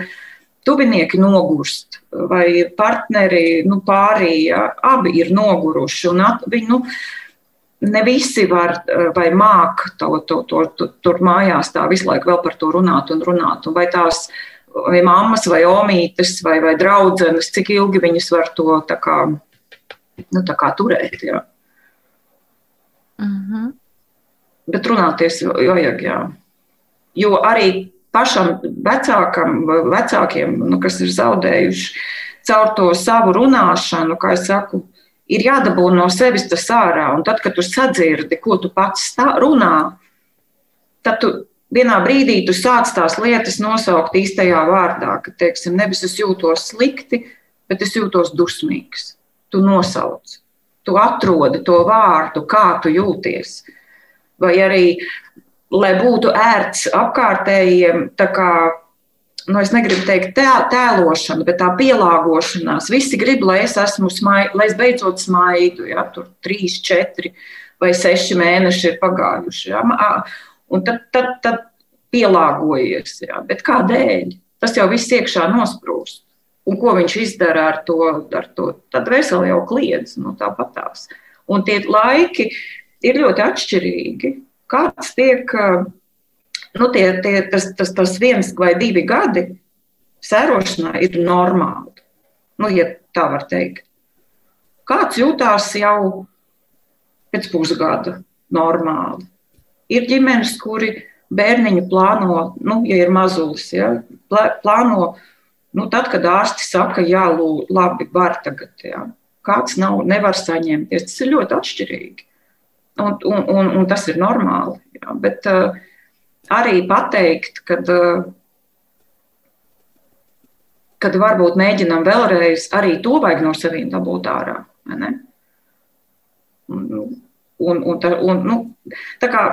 [SPEAKER 4] tuvinieki nogurst, vai partneri, nu, pārējie, abi ir noguruši. At, viņi, nu, ne visi var vai māk to, to, to, to, tur mājās tā visu laiku vēl par to runāt un runāt. Un vai tās vai mammas, vai omītes, vai, vai draudzenes, cik ilgi viņas var to tā kā, nu, tā kā turēt. Jā.
[SPEAKER 3] Mm -hmm.
[SPEAKER 4] Bet runāties vajag, jā. Jo arī pašam vecākam, vecākiem, nu, kas ir zaudējuši caur to savu runāšanu, kā es saku, ir jādabū no sevis tas ārā. Un tad, kad tu sadzirdi, ko tu pats runā, tad tu vienā brīdī tu sāc tās lietas nosaukt īstajā vārdā, ka, teiksim, nevis es jūtos slikti, bet es jūtos dusmīgs. Tu nosauc, tu atrodi to vārdu, kā tu jūties. Vai arī, lai būtu ērts apkārtējiem, tā kā, nu, es negribu teikt tē, tēlošana, bet tā pielāgošanās. Visi grib, lai es esmu smaidu, lai es beidzot smaidu, ja tur trīs, četri vai seši mēneši ir pagājuši. Ja? Un tad, tad, tad pielāgojies. Jā. Bet kādēļ? Tas jau viss iekšā nosprūst. Un ko viņš izdara ar to? Ar to? Tad veseli jau kliedz no nu, tāpatās. Un tie laiki ir ļoti atšķirīgi. Kāds tiek, nu, tie, tie, tas, tas, tas viens vai divi gadi sērošanā ir normāli. Nu, ja tā var teikt. Kāds jūtās jau pēc pusgada normāli? Ir ģimenes, kuri bērniņu plāno, nu, ja ir mazulis, ja, plāno, nu, tad, kad ārsti saka, jā, lū, labi, var tagad, ja. kāds nav, nevar saņemties, tas ir ļoti atšķirīgi. Un, un, un, un tas ir normāli. Ja. Bet uh, arī pateikt, kad, uh, kad varbūt mēģinām vēlreiz, arī to vajag no sevis dabūt ārā. Un, un, un, un, nu, tā kā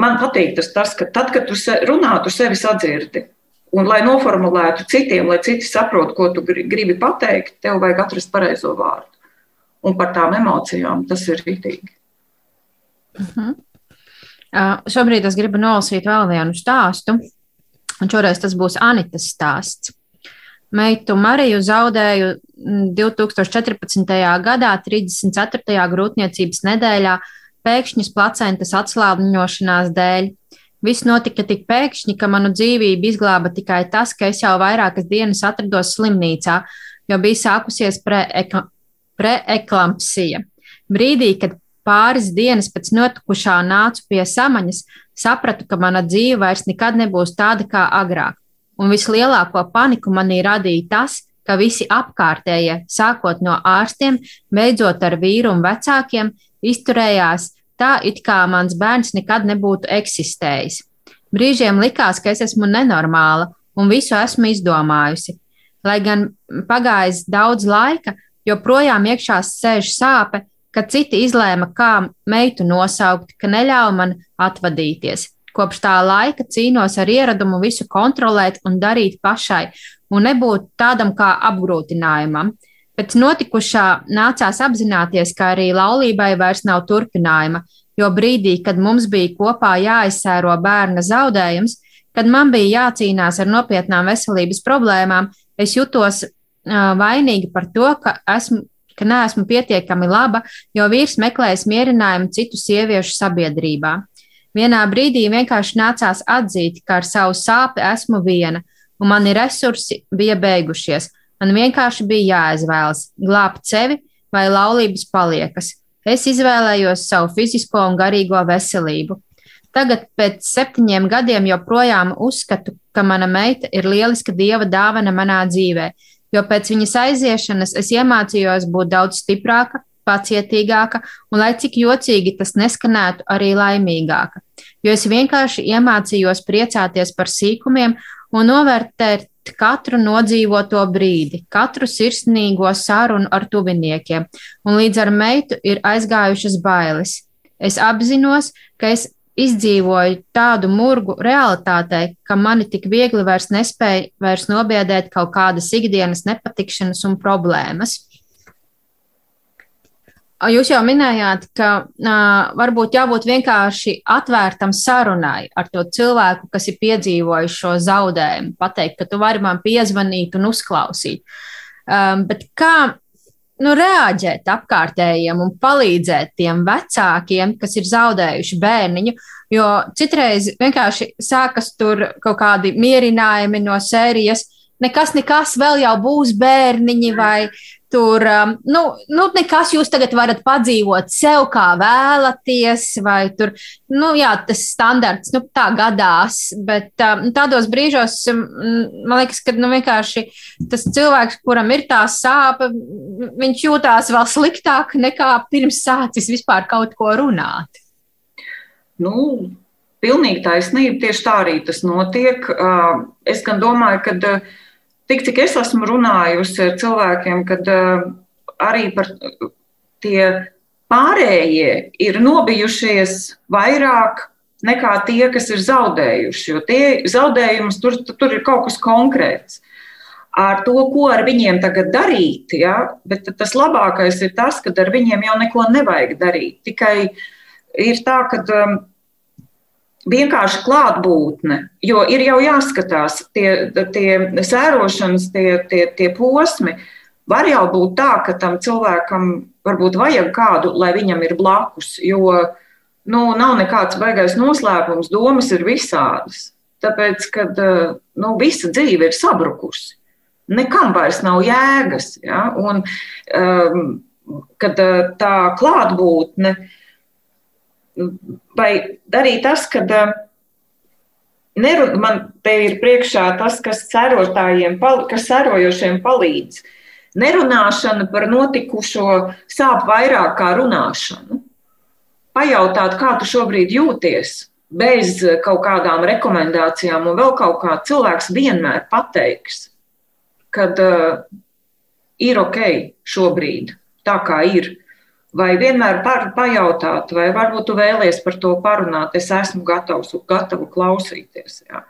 [SPEAKER 4] man patīk tas, tas ka tad, kad tu runā, tu sevi sadzirdi. Un, lai noformulētu citiem, lai citi saprotu, ko tu gribi pateikt, tev vajag atrast pareizo vārdu. Un par tām emocijām tas ir rītīgi.
[SPEAKER 3] Uh -huh. uh, šobrīd es gribu nolasīt vēl vienu stāstu, un šoreiz tas būs Anitas stāsts. Meitu Mariju zaudēju 2014. gadā, 34. grūtniecības nedēļā, pēkšņas placentas atslābņošanās dēļ. Viss notika tik pēkšņi, ka manu dzīvību izglāba tikai tas, ka es jau vairākas dienas atrados slimnīcā, jo bija sākusies preeklampsija. Brīdī, kad pāris dienas pēc notikušā nācu pie samaņas, sapratu, ka mana dzīve vairs nekad nebūs tāda kā agrāk. Un vislielāko paniku manī radīja tas, ka visi apkārtējie, sākot no ārstiem, beidzot ar vīru un vecākiem, izturējās tā, it kā mans bērns nekad nebūtu eksistējis. Brīžiem likās, ka es esmu nenormāla un visu esmu izdomājusi. Lai gan pagājis daudz laika, joprojām iekšā sēž sāpe, ka citi izlēma, kā meitu nosaukt, ka neļauj man atvadīties. Kopš tā laika cīnos ar ieradumu visu kontrolēt un darīt pašai, un nebūt tādam kā apgrūtinājumam. Pēc notikušā nācās apzināties, ka arī laulībai vairs nav turpinājuma, jo brīdī, kad mums bija kopā jāizsēro bērna zaudējums, kad man bija jācīnās ar nopietnām veselības problēmām, es jutos vainīga par to, ka, esmu, ka neesmu pietiekami laba, jo vīrs meklēs mierinājumu citu sieviešu sabiedrībā. Vienā brīdī vienkārši nācās atzīt, ka ar savu sāpi esmu viena, un mani resursi bija beigušies. Man vienkārši bija jāizvēlas glābt sevi vai laulības paliekas. Es izvēlējos savu fizisko un garīgo veselību. Tagad, pēc septiņiem gadiem, joprojām uzskatu, ka mana meita ir lieliska dieva dāvana manā dzīvē, jo pēc viņas aiziešanas es iemācījos būt daudz stiprāka, pacietīgāka un, lai cik jocīgi tas neskanētu, arī laimīgāka. Jo es vienkārši iemācījos priecāties par sīkumiem un novērtēt katru nodzīvoto brīdi, katru sirsnīgo sarunu ar tuviniekiem, un līdz ar meitu ir aizgājušas bailes. Es apzinos, ka es izdzīvoju tādu murgu realitātei, ka mani tik viegli vairs nespēja vairs nobiedēt kaut kādas ikdienas nepatikšanas un problēmas. Jūs jau minējāt, ka uh, varbūt jābūt vienkārši atvērtam sarunai ar to cilvēku, kas ir piedzīvojis šo zaudējumu, pateikt, ka tu vari man piezvanīt un uzklausīt. Um, bet kā nu, reaģēt apkārtējiem un palīdzēt tiem vecākiem, kas ir zaudējuši bērniņu. Jo citreiz vienkārši sākas tur kaut kādi mierinājumi no sērijas. Nekas, nekas, vēl jau būs bērniņi, vai Tur, um, nu, nu, nekas jūs tagad varat padzīvot sev, kā vēlaties, vai tur, nu, jā, tas standarts, nu, tā gadās, bet um, tādos brīžos, um, man liekas, ka, nu, vienkārši tas cilvēks, kuram ir tā sāpe, viņš jūtās vēl sliktāk nekā pirms sācis vispār kaut ko runāt.
[SPEAKER 4] Nu, pilnīgi taisnība, tieši tā arī tas notiek. Uh, es gan domāju, ka uh, tik cik es esmu runājusi ar cilvēkiem, kad uh, arī par tie pārējie ir nobijušies vairāk nekā tie, kas ir zaudējuši. Jo tie zaudējumus tur, tur ir kaut kas konkrēts. Ar to, ko ar viņiem tagad darīt, ja? bet tas labākais ir tas, ka ar viņiem jau neko nevajag darīt. Tikai ir tā, ka um, vienkārši klātbūtne, jo ir jau jāskatās, tie, tie sērošanas, tie, tie, tie posmi. Var jau būt tā, ka tam cilvēkam varbūt vajag kādu, lai viņam ir blakus, jo nu, nav nekāds baigais noslēpums, domas ir visādas. Tāpēc, kad nu, visa dzīve ir sabrukusi, nekam vairs nav jēgas. Ja? Un, um, kad tā klātbūtne uh, vai arī tas, ka nerun, man te ir priekšā tas, kas sērotājiem, kas sērojošiem palīdz. Nerunāšana par notikušo sāp vairāk kā runāšanu. Pajautāt, kā tu šobrīd jūties, bez kaut kādām rekomendācijām, un vēl kaut kā cilvēks vienmēr pateiks, kad uh, ir ok šobrīd, tā kā ir. Vai vienmēr par, pajautāt, vai varbūt tu vēlies par to parunāt, es esmu gatavs, gatavu klausīties. Jā.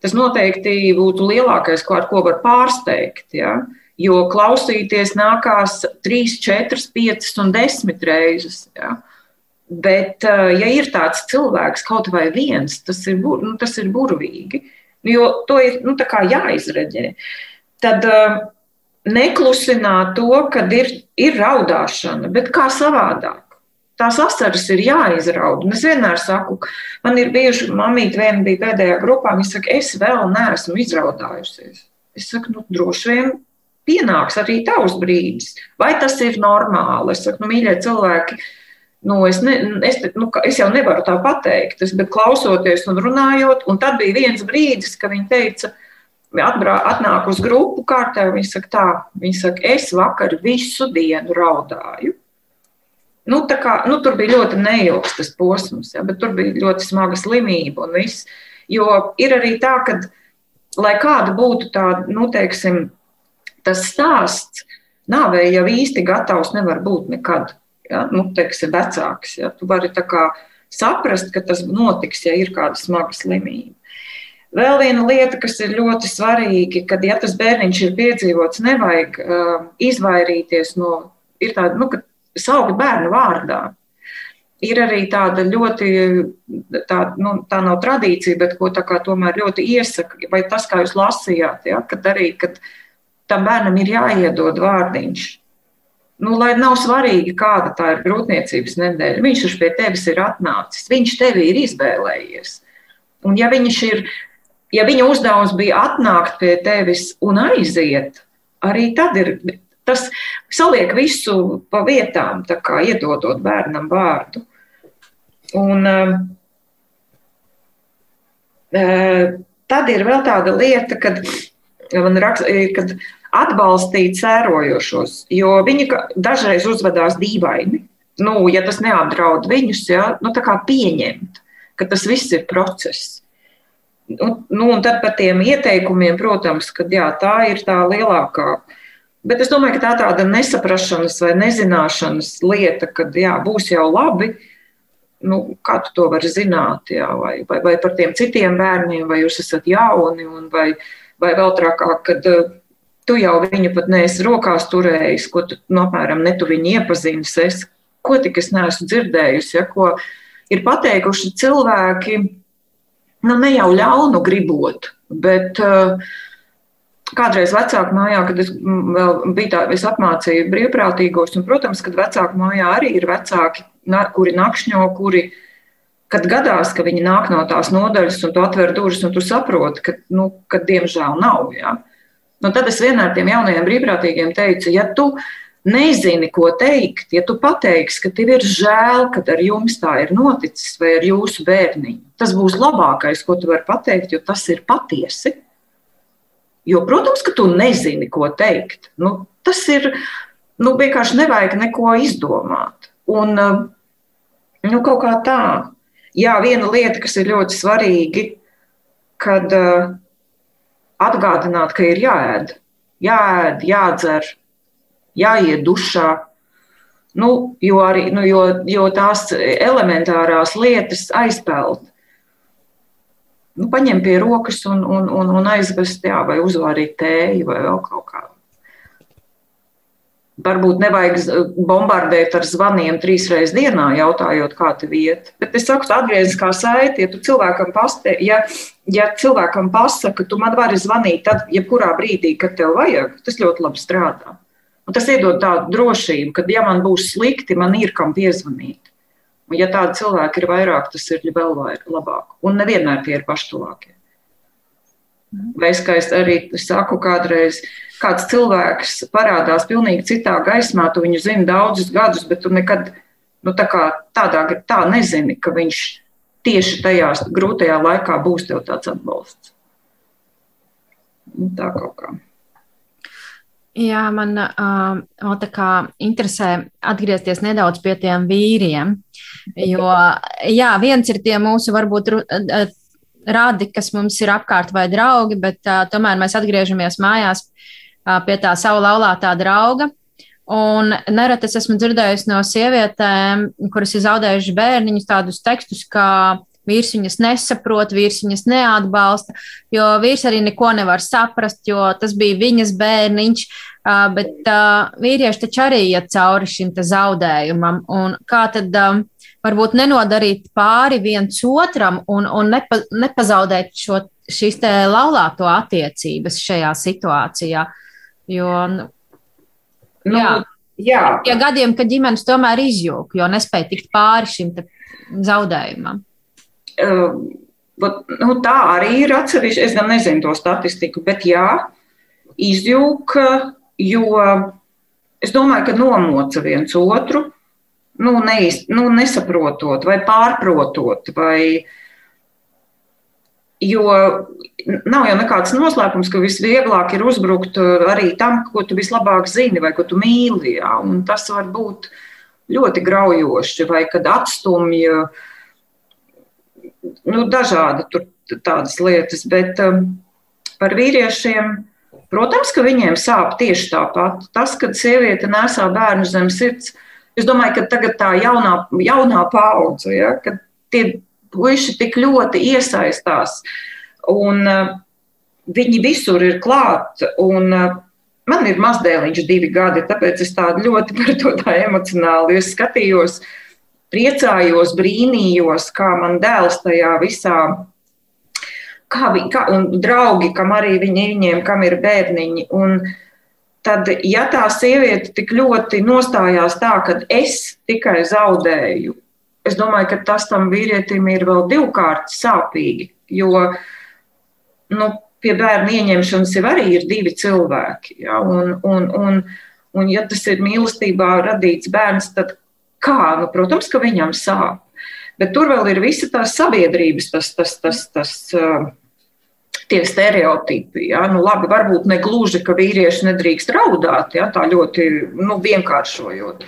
[SPEAKER 4] Tas noteikti būtu lielākais, ko ar ko var pārsteigt. Jā. Jo klausīties nākās 3, 4, 5 un 10 reizes. Jā. Bet, ja ir tāds cilvēks, kaut vai viens, tas ir, nu, tas ir burvīgi, jo to ir nu, jāizreģē. Tad uh, neklusināt to, kad ir, ir raudāšana, bet kā savādāk. Tās asaras ir jāizraud. Un es vienmēr saku, man ir bijuši, mamīte viena bija pēdējā grupā, viņa saka, es vēl neesmu izraudājusies. Es saku, nu, droši vien pienāks arī tavs brīdis. Vai tas ir normāli? Es saku, nu, mīļie cilvēki, nu, es, ne, es, nu, es jau nevaru tā pateikt, es, bet klausoties un runājot, un tad bija viens brīdis, kad viņa teica, atbrā, atnāk uz grupu kārtā, viņi saka tā, viņi saka, es vakar visu dienu raudāju. Nu, kā, nu, tur bija ļoti neilgs tas posms, ja, bet tur bija ļoti smaga slimība un viss. Jo ir arī tā, ka, lai kāda būtu tā, nu, teiksim, tas stāsts, nāvē jau īsti gatavs nevar būt nekad. Ja, nu, teiksim, vecāks. Ja. Tu vari saprast, ka tas notiks, ja ir kāda smaga slimība. Vēl viena lieta, kas ir ļoti svarīga, kad ja tas bērniņš ir piedzīvots, nevajag uh, izvairīties no, ir tāda, nu, ka saukt bērnu vārdā. Ir arī tāda ļoti, tā, nu, tā nav tradīcija, bet ko tā kā tomēr ļoti iesaka, vai tas, kā jūs lasījāt, ja, kad arī, kad tam bērnam ir jāiedod vārdiņš. Nu, lai nav svarīgi, kāda tā ir grūtniecības nedēļa, viņš taču pie tevis ir atnācis, viņš tevi ir izvēlējies. Un ja viņš ir, ja viņa uzdevums bija atnākt pie tevis un aiziet, arī tad ir tas saliek visu pa vietām, tā kā iedodot bērnam vārdu. Un, uh, tad ir vēl tāda lieta, kad man raksta, kad atbalstīt sērojošos, jo viņi dažreiz uzvedās dīvaini. Nu, ja tas neapdraud viņus, ja, nu, tā kā pieņemt, ka tas viss ir process. Nu, nu, un tad par tiem ieteikumiem, protams, ka jā, tā ir tā lielākā. Bet es domāju, ka tā tāda nesaprašanas vai nezināšanas lieta, ka jā, būs jau labi, nu, kā tu to vari zināt, jā, vai, vai, vai par tiem citiem bērniem, vai jūs esat jauni, vai, vai vēl trakāk, kad tu jau viņu pat neesi rokās turējis, ko tu, nu, apmēram, ne tu viņu iepazīstis. Es, ko tik es neesmu dzirdējusi, ja, ko ir pateikuši cilvēki, nu, ne jau ļaunu gribot, bet uh, kādreiz vecāku mājā, kad es vēl biju tā, es apmācīju brīvprātīgos, un, protams, kad vecāku mājā arī ir vecāki, kuri nakšņo, kuri, kad gadās, ka viņi nāk no tās nodaļas, un tu atver durvis, un tu saproti, ka, nu, ka diemžēl nav. Ja? Nu, tad es vienmēr tiem jaunajiem brīvprātīgiem teicu, ja tu nezini, ko teikt, ja tu pateiksi, ka tev ir žēl, ka ar jums tā ir noticis, vai ar jūsu bērniņu, tas būs labākais, ko tu vari pateikt, jo tas ir patiesi. Jo, protams, ka tu nezini, ko teikt. Nu, tas ir nu, vienkārši nevajag neko izdomāt. Un, nu, kaut kā tā. Jā, viena lieta, kas ir ļoti svarīga, kad uh, atgādināt, ka ir jāēd, jāēd, jādzer, jāiet dušā. Nu, jo, arī, nu, jo, jo tās elementārās lietas aizpeld. Nu, paņem pie rokas un, un, un, un aizvest, jā, vai uzvārīt tēju vai vēl kaut kādu. Varbūt nevajag bombardēt ar zvaniem trīs reizes dienā, jautājot, kā tev iet. Bet es saku, atgriezniskā saite, ja tu cilvēkam pastē, ja, ja cilvēkam pasaka, tu man vari zvanīt, tad, jebkurā brīdī, kad tev vajag, tas ļoti labi strādā. Un tas iedod tādu drošību, ka, ja man būs slikti, man ir kam piezvanīt. Un, ja tādi cilvēki ir vairāk, tas ir vēl labāk. Un nevienmēr tie ir paštuvākie. Vai es, es arī saku, kādreiz kāds cilvēks parādās pilnīgi citā gaismā, tu viņu zini daudzus gadus, bet tu nekad nu, tā kā, tādā, tā nezini, ka viņš tieši tajā grūtajā laikā būs tev tāds atbalsts. Nu, tā kaut kā.
[SPEAKER 3] Jā, man uh, tā kā interesē atgriezties nedaudz pie tiem vīriem. Jo, jā, viens ir tie mūsu varbūt radi, kas mums ir apkārt vai draugi, bet uh, tomēr mēs atgriežamies mājās pie tā savu laulātā drauga. Un nereti es esmu dzirdējusi no sievietēm, kuras ir zaudējušas bērniņus, tādus tekstus, kā vīrs viņas nesaprot, vīrs viņas neatbalsta, jo vīrs arī neko nevar saprast, jo tas bija viņas bērniņš. Bet vīrieši taču arī iet cauri šim zaudējumam. Un kā tad varbūt nenodarīt pāri viens otram un, un nepa, nepazaudēt šo, šīs laulāto attiecības šajā situācijā? Uh, Jo, nu, nu, jā, jā. Tie gadiem, kad ģimenes tomēr izjūg, jo nespēja tikt pāri šim zaudējumam.
[SPEAKER 4] Uh, nu, tā arī ir atsevišķa. Es gan nezinu to statistiku, bet jā, izjūg, jo es domāju, ka nomoca viens otru, nu, neiz, nu, nesaprotot vai pārprotot. Vai, uh, Jo nav jau nekāds noslēpums, ka visvieglāk ir uzbrukt uh, arī tam, ko tu vislabāk zini vai ko tu mīli. Jā. Tas var būt ļoti graujoši, vai kad atstumj nu, dažādi tur, tādas lietas. Bet um, par vīriešiem, protams, ka viņiem sāp tieši tāpat. Tas, kad sieviete nesā bērnu zem sirds, es domāju, ka tagad tā jaunā, jaunā paudze, ja, kad tie puiši tik ļoti iesaistās. Un, uh, viņi visur ir klāt. Un, uh, man ir mazdēliņš, divi gadi, tāpēc es tādu ļoti par to tā emocionāli es skatījos, priecājos, brīnījos, kā man dēls tajā visā. Kā, vi, kā, un draugi, kam arī viņi, viņiem, kam ir bērniņi. Un tad, ja tā sieviete tik ļoti nostājās tā, ka es tikai zaudēju, es domāju, ka tas tam vīrietim ir vēl divkārt sāpīgi. Jo nu, pie bērnu ieņemšanas jau arī ir divi cilvēki. Ja? Un, un, un, un, ja tas ir mīlestībā radīts bērns, tad kā? Nu, protams, ka viņam sāp. Bet tur vēl ir visa tā sabiedrības, tas, tas, tas, tas, uh, tie stereotipi. Ja? Nu, labi, varbūt ne gluži, ka vīrieši nedrīkst raudāt, ja? tā ļoti nu, vienkāršojot.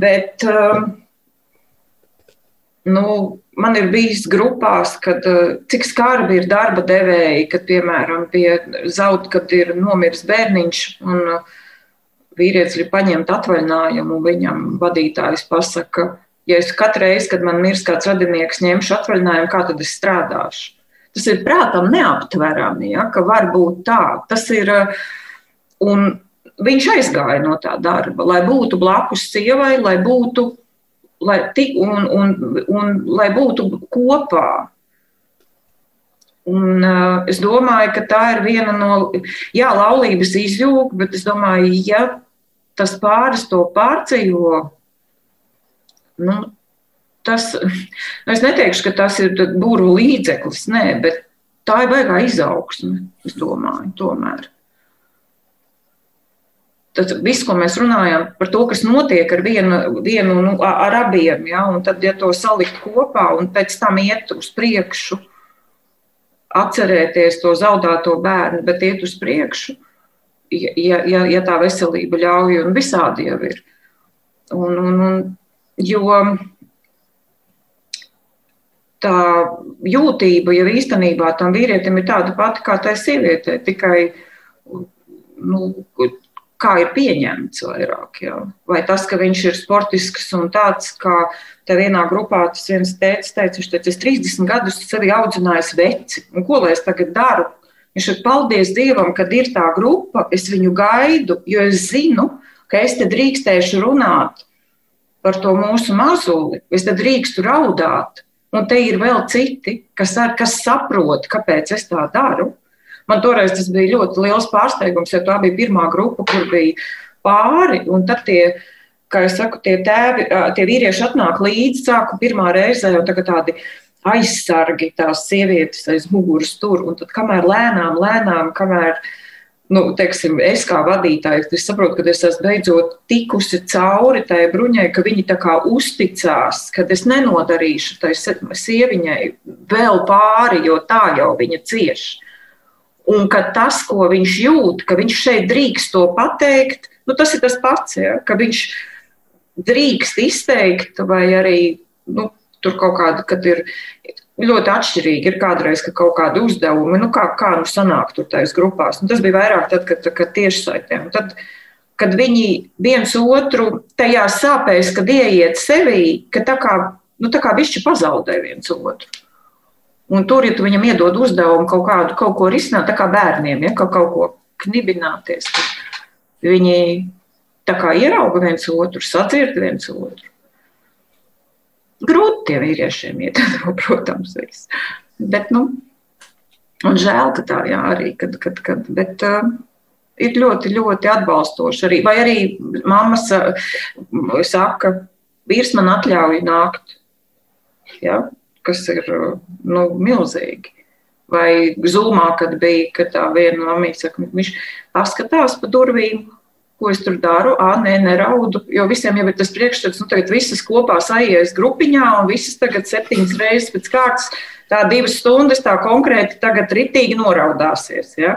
[SPEAKER 4] Bet, uh, nu, man ir bijis grupās, kad uh, cik skarbi ir darba devēji, kad, piemēram, pie zaud, kad ir nomiris bērniņš un uh, vīrietis ir paņemt atvaļinājumu, un viņam vadītājs pasaka, ja es katru reizi, kad man mirs kāds radinieks, ņemšu atvaļinājumu, kā tad es strādāšu? Tas ir prātam neaptverami, ja, ka var būt tā. Tas ir, un viņš aizgāja no tā darba, lai būtu blakus sievai, lai būtu, lai, un, un, un, lai būtu kopā. Un, uh, es domāju, ka tā ir viena no, jā, laulības izjūga, bet es domāju, ja tas pāris to pārceļo, nu, tas, nu, es neteikšu, ka tas ir būru līdzeklis, nē, bet tā ir baigā izaugsme, es domāju, tomēr. Tas viss, ko mēs runājam par to, kas notiek ar vienu, vienu nu, ar abiem, ja, un tad, ja to salikt kopā un pēc tam iet uz priekšu, atcerēties to zaudēto bērnu, bet iet uz priekšu, ja, ja, ja tā veselība ļauj, un visādi jau ir. Un, un, un, jo tā jūtība jau īstenībā tam vīrietim ir tāda pati kā tai sievietei, tikai nu, kā ir pieņemts vairāk. Jā. Vai tas, ka viņš ir sportisks un tāds, kā te vienā grupā tas viens teica, teica viņš teica, es 30 gadus sevi audzinājis veci, un ko lai es tagad daru? Viņš ir paldies Dievam, kad ir tā grupa, es viņu gaidu, jo es zinu, ka es te drīkstēšu runāt par to mūsu mazuli, es te drīkstu raudāt, Un te ir vēl citi, kas, ar, kas saprot, kāpēc es tā daru. Man toreiz tas bija ļoti liels pārsteigums, jo tā bija pirmā grupa, kur bija pāri. Un tad tie, kā jau saku, tie tēvi, tie vīrieši atnāk līdzi, sāku pirmā reize jau tādi aizsargi, tās sievietes aiz muguras tur. Un tad kamēr lēnām, lēnām, kamēr nu, teiksim, es kā vadītājs, es saprotu, ka es esmu beidzot tikusi cauri tai bruņai, ka viņi tā kā uzticās, ka es nenodarīšu tai sieviņai vēl pāri, jo tā jau viņa cieš. Un ka tas, ko viņš jūt, ka viņš šeit drīkst to pateikt, nu, tas ir tas pats, ja, ka viņš drīkst izteikt, vai arī nu, tur kaut kāda, kad ir ļoti atšķirīgi. Ir kādreiz ka kaut kādi uzdevumi, nu, kā, kā nu sanāk tur tajās grupās. Nu, tas bija vairāk tad, kad, kad tiešsaitē. Tad, kad viņi viens otru tajā sāpēs, kad ieiet sevī, ka tā kā, nu, tā kā višķi pazaudē viens otru. Un tur, ja tu viņam iedod uzdevumu kaut kādu, kaut ko risināt, tā kā bērniem, ja kaut, kaut ko knibināties, viņi tā kā ierauga viens otru, sadzird viens otru. Grūti tiem vīriešiem iet, protams, viss. Bet, nu, un žēl, ka tā jā, arī, kad, kad, kad bet, uh, ir ļoti, ļoti atbalstoši arī. Vai arī mammas uh, saka, vīrs man atļauj nākt, ja, kas ir nu, milzīgi. Vai zūmā, kad bija, kad tā viena mamma saka, viņš paskatās pa durvīm, ko es tur daru. Ah, nē, neraudu, jo visiem jau ir tas priekšstats, nu, tagad visas kopā sajies grupiņā un visas tagad septiņas reizes pēc kārtas, tā divas stundas tā konkrēti tagad ritīgi noraudāsies. Ja?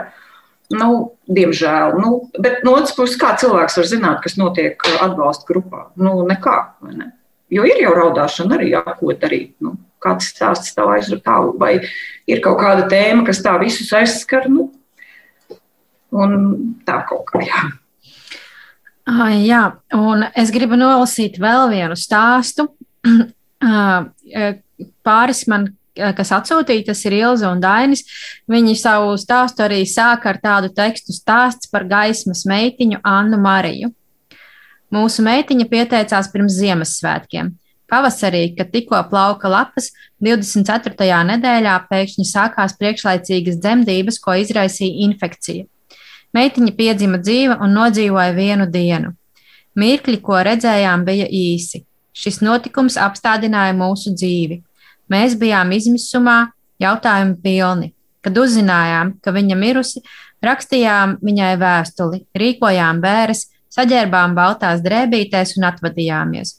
[SPEAKER 4] Nu, diemžēl. Nu, bet no otras puses, kā cilvēks var zināt, kas notiek atbalsta grupā? Nu, nekā. Ne? Jo ir jau raudāšana arī, jā, ko darīt. Nu, kāds stāsts tā aizrunā, vai ir kaut kāda tēma, kas tā visus aizskar. Nu, un tā kaut kā. Jā.
[SPEAKER 3] Jā, un es gribu nolasīt vēl vienu stāstu. Pāris man, kas atsūtīja, tas ir Ilza un Dainis. Viņi savu stāstu arī sāka ar tādu tekstu stāsts par gaismas meitiņu Annu Mariju. Mūsu meitiņa pieteicās pirms Ziemassvētkiem. Pavasarī, kad tikko plauka lapas, 24. nedēļā pēkšņi sākās priekšlaicīgas dzemdības, ko izraisīja infekcija. Meitiņa piedzima dzīva un nodzīvoja vienu dienu. Mirkļi, ko redzējām, bija īsi. Šis notikums apstādināja mūsu dzīvi. Mēs bijām izmisumā, jautājumi pilni. Kad uzzinājām, ka viņa mirusi, rakstījām viņai vēstuli, rīkojām bēres, saģērbām baltās drēbītēs un atvadījāmies.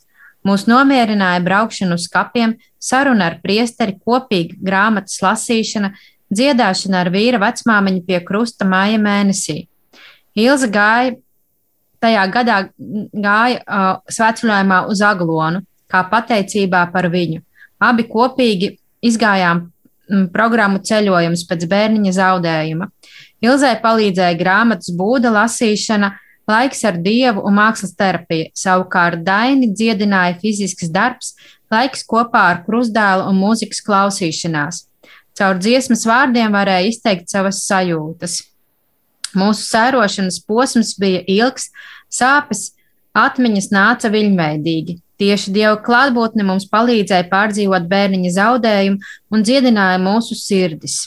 [SPEAKER 3] Mūs nomierināja braukšana uz kapiem, saruna ar priesteri, kopīga grāmatas lasīšana, dziedāšana ar vīra vecmāmiņu pie krusta māja mēnesī. Ilza gāja, tajā gadā gāja uh, svētceļojumā uz Aglonu, kā pateicībā par viņu. Abi kopīgi izgājām mm, programmu ceļojums pēc bērniņa zaudējuma. Ilzai palīdzēja grāmatas būda lasīšana, laiks ar dievu un mākslas terapija. Savukārt Daini dziedināja fizisks darbs, laiks kopā ar krustdēlu un mūzikas klausīšanās. Caur dziesmas vārdiem varēja izteikt savas sajūtas. Mūsu sērošanas posms bija ilgs, sāpes, atmiņas nāca viļņveidīgi. Tieši Dieva klātbūtne mums palīdzēja pārdzīvot bērniņa zaudējumu un dziedināja mūsu sirdis.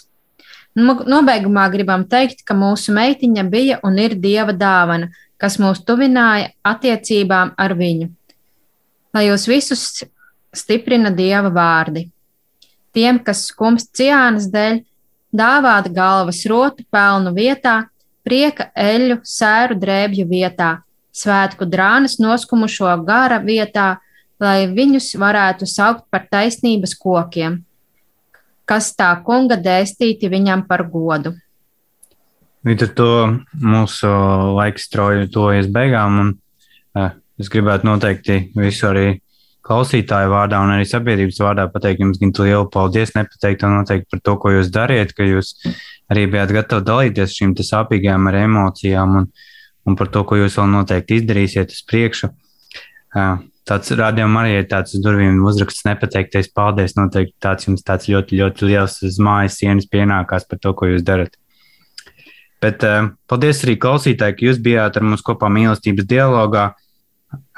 [SPEAKER 3] Nobeigumā gribam teikt, ka mūsu meitiņa bija un ir Dieva dāvana, kas mūs tuvināja attiecībām ar viņu. Lai jūs visus stiprina Dieva vārdi. Tiem, kas skumst ciānas dēļ, dāvāt galvas rotu pelnu vietā, prieka eļu sēru drēbju vietā, svētku drānas noskumušo gara vietā, lai viņus varētu saukt par taisnības kokiem, kas tā kunga dēstīti viņam par godu.
[SPEAKER 2] Līdz ar to mūsu laiks strauji tuvojas beigām, un uh, es gribētu noteikti visu arī klausītāju vārdā un arī sabiedrības vārdā pateikt jums lielu paldies, nepateikt un noteikti par to, ko jūs dariet, ka jūs arī bijāt gatavi dalīties šīm sāpīgām emocijām un, un par to, ko jūs vēl noteikti izdarīsiet uz priekšu. Tāds rādījums arī ir tāds durvīm uzraksts nepateiktais paldies. Noteikti tāds jums tāds ļoti, ļoti liels uz mājas sienas pienākās par to, ko jūs darat. Bet paldies arī klausītāji, ka jūs bijāt ar mums kopā mīlestības dialogā.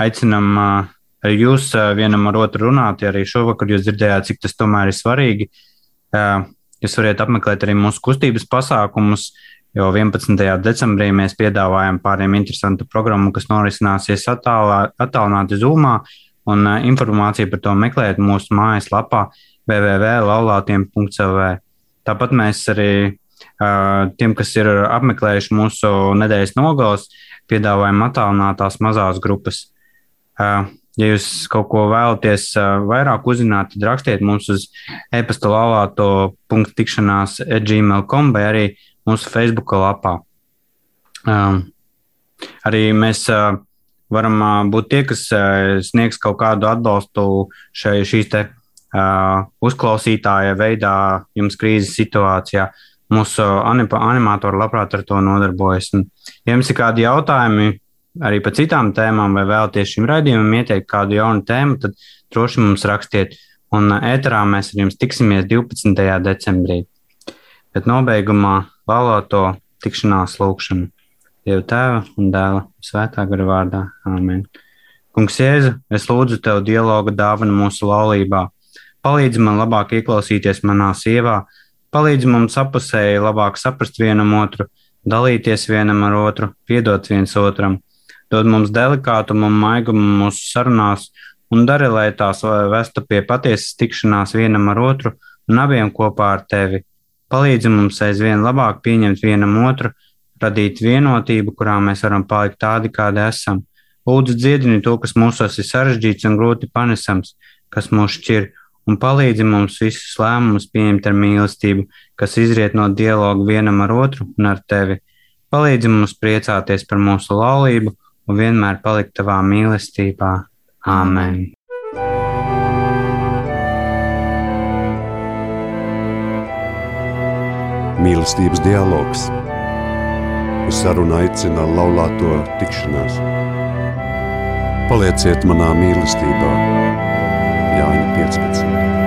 [SPEAKER 2] Aicinam uh, jūs vienam ar otru runāt, ja arī šovakar jūs dzirdējāt, cik tas tomēr ir svarīgi. Jūs varat apmeklēt arī mūsu kustības pasākumus, jo 11. decembrī mēs piedāvājam pāriem interesantu programmu, kas norisināsies attālināti Zoomā, un informāciju par to meklēt mūsu mājaslapā www.laulātiem.cl. Tāpat mēs arī Tiem, kas ir apmeklējuši mūsu nedēļas nogales, piedāvājam attālinātās mazās grupas. Ja jūs kaut ko vēlaties vairāk uzzināt, tad rakstiet mums uz e-pasta lalāto punktu tikšanās gmail.com vai arī mūsu Facebook lapā. Arī mēs varam būt tie, kas sniegs kaut kādu atbalstu šai, šīs te uzklausītāja veidā jums krīzes situācijā. Uh, Mūsu animatori labprāt ar to nodarbojas. Un, ja jums ir kādi jautājumi arī par citām tēmām, vai vēlaties šim raidījumam ieteikt kādu jaunu tēmu, tad droši mums rakstiet. Un ēterā mēs ar jums tiksimies 12. decembrī. Bet nobeigumā vēlēto tikšanās lūgšanu. Dieva tēva un dēla svētā gara vārdā. Āmen. Kungs, Jēzu, es lūdzu tev dialogu dāvanu mūsu laulībā. Palīdzi man labāk ieklausīties manā sievā, palīdz mums apusēji labāk saprast vienam otru, dalīties vienam ar otru, piedot viens otram, dod mums delikātumu un maigumu mūsu sarunās un dari, lai tās vestu pie patiesas tikšanās vienam ar otru un abiem kopā ar tevi. Palīdzi mums aizvien labāk pieņemt vienam otru, radīt vienotību, kurā mēs varam palikt tādi, kādi esam. Lūdzu, dziedini to, kas mūsos ir sarežģīts un grūti panesams, kas mūs šķir un palīdzi mums visus lēmumus pieņemt ar mīlestību, kas izriet no dialoga vienam ar otru un ar tevi. Palīdzi mums priecāties par mūsu laulību un vienmēr palikt tavā mīlestībā. Āmen!
[SPEAKER 1] Mīlestības dialogs. Uz sarunu aicina laulāto tikšanās. Palieciet manā mīlestībā! Jāņa 15.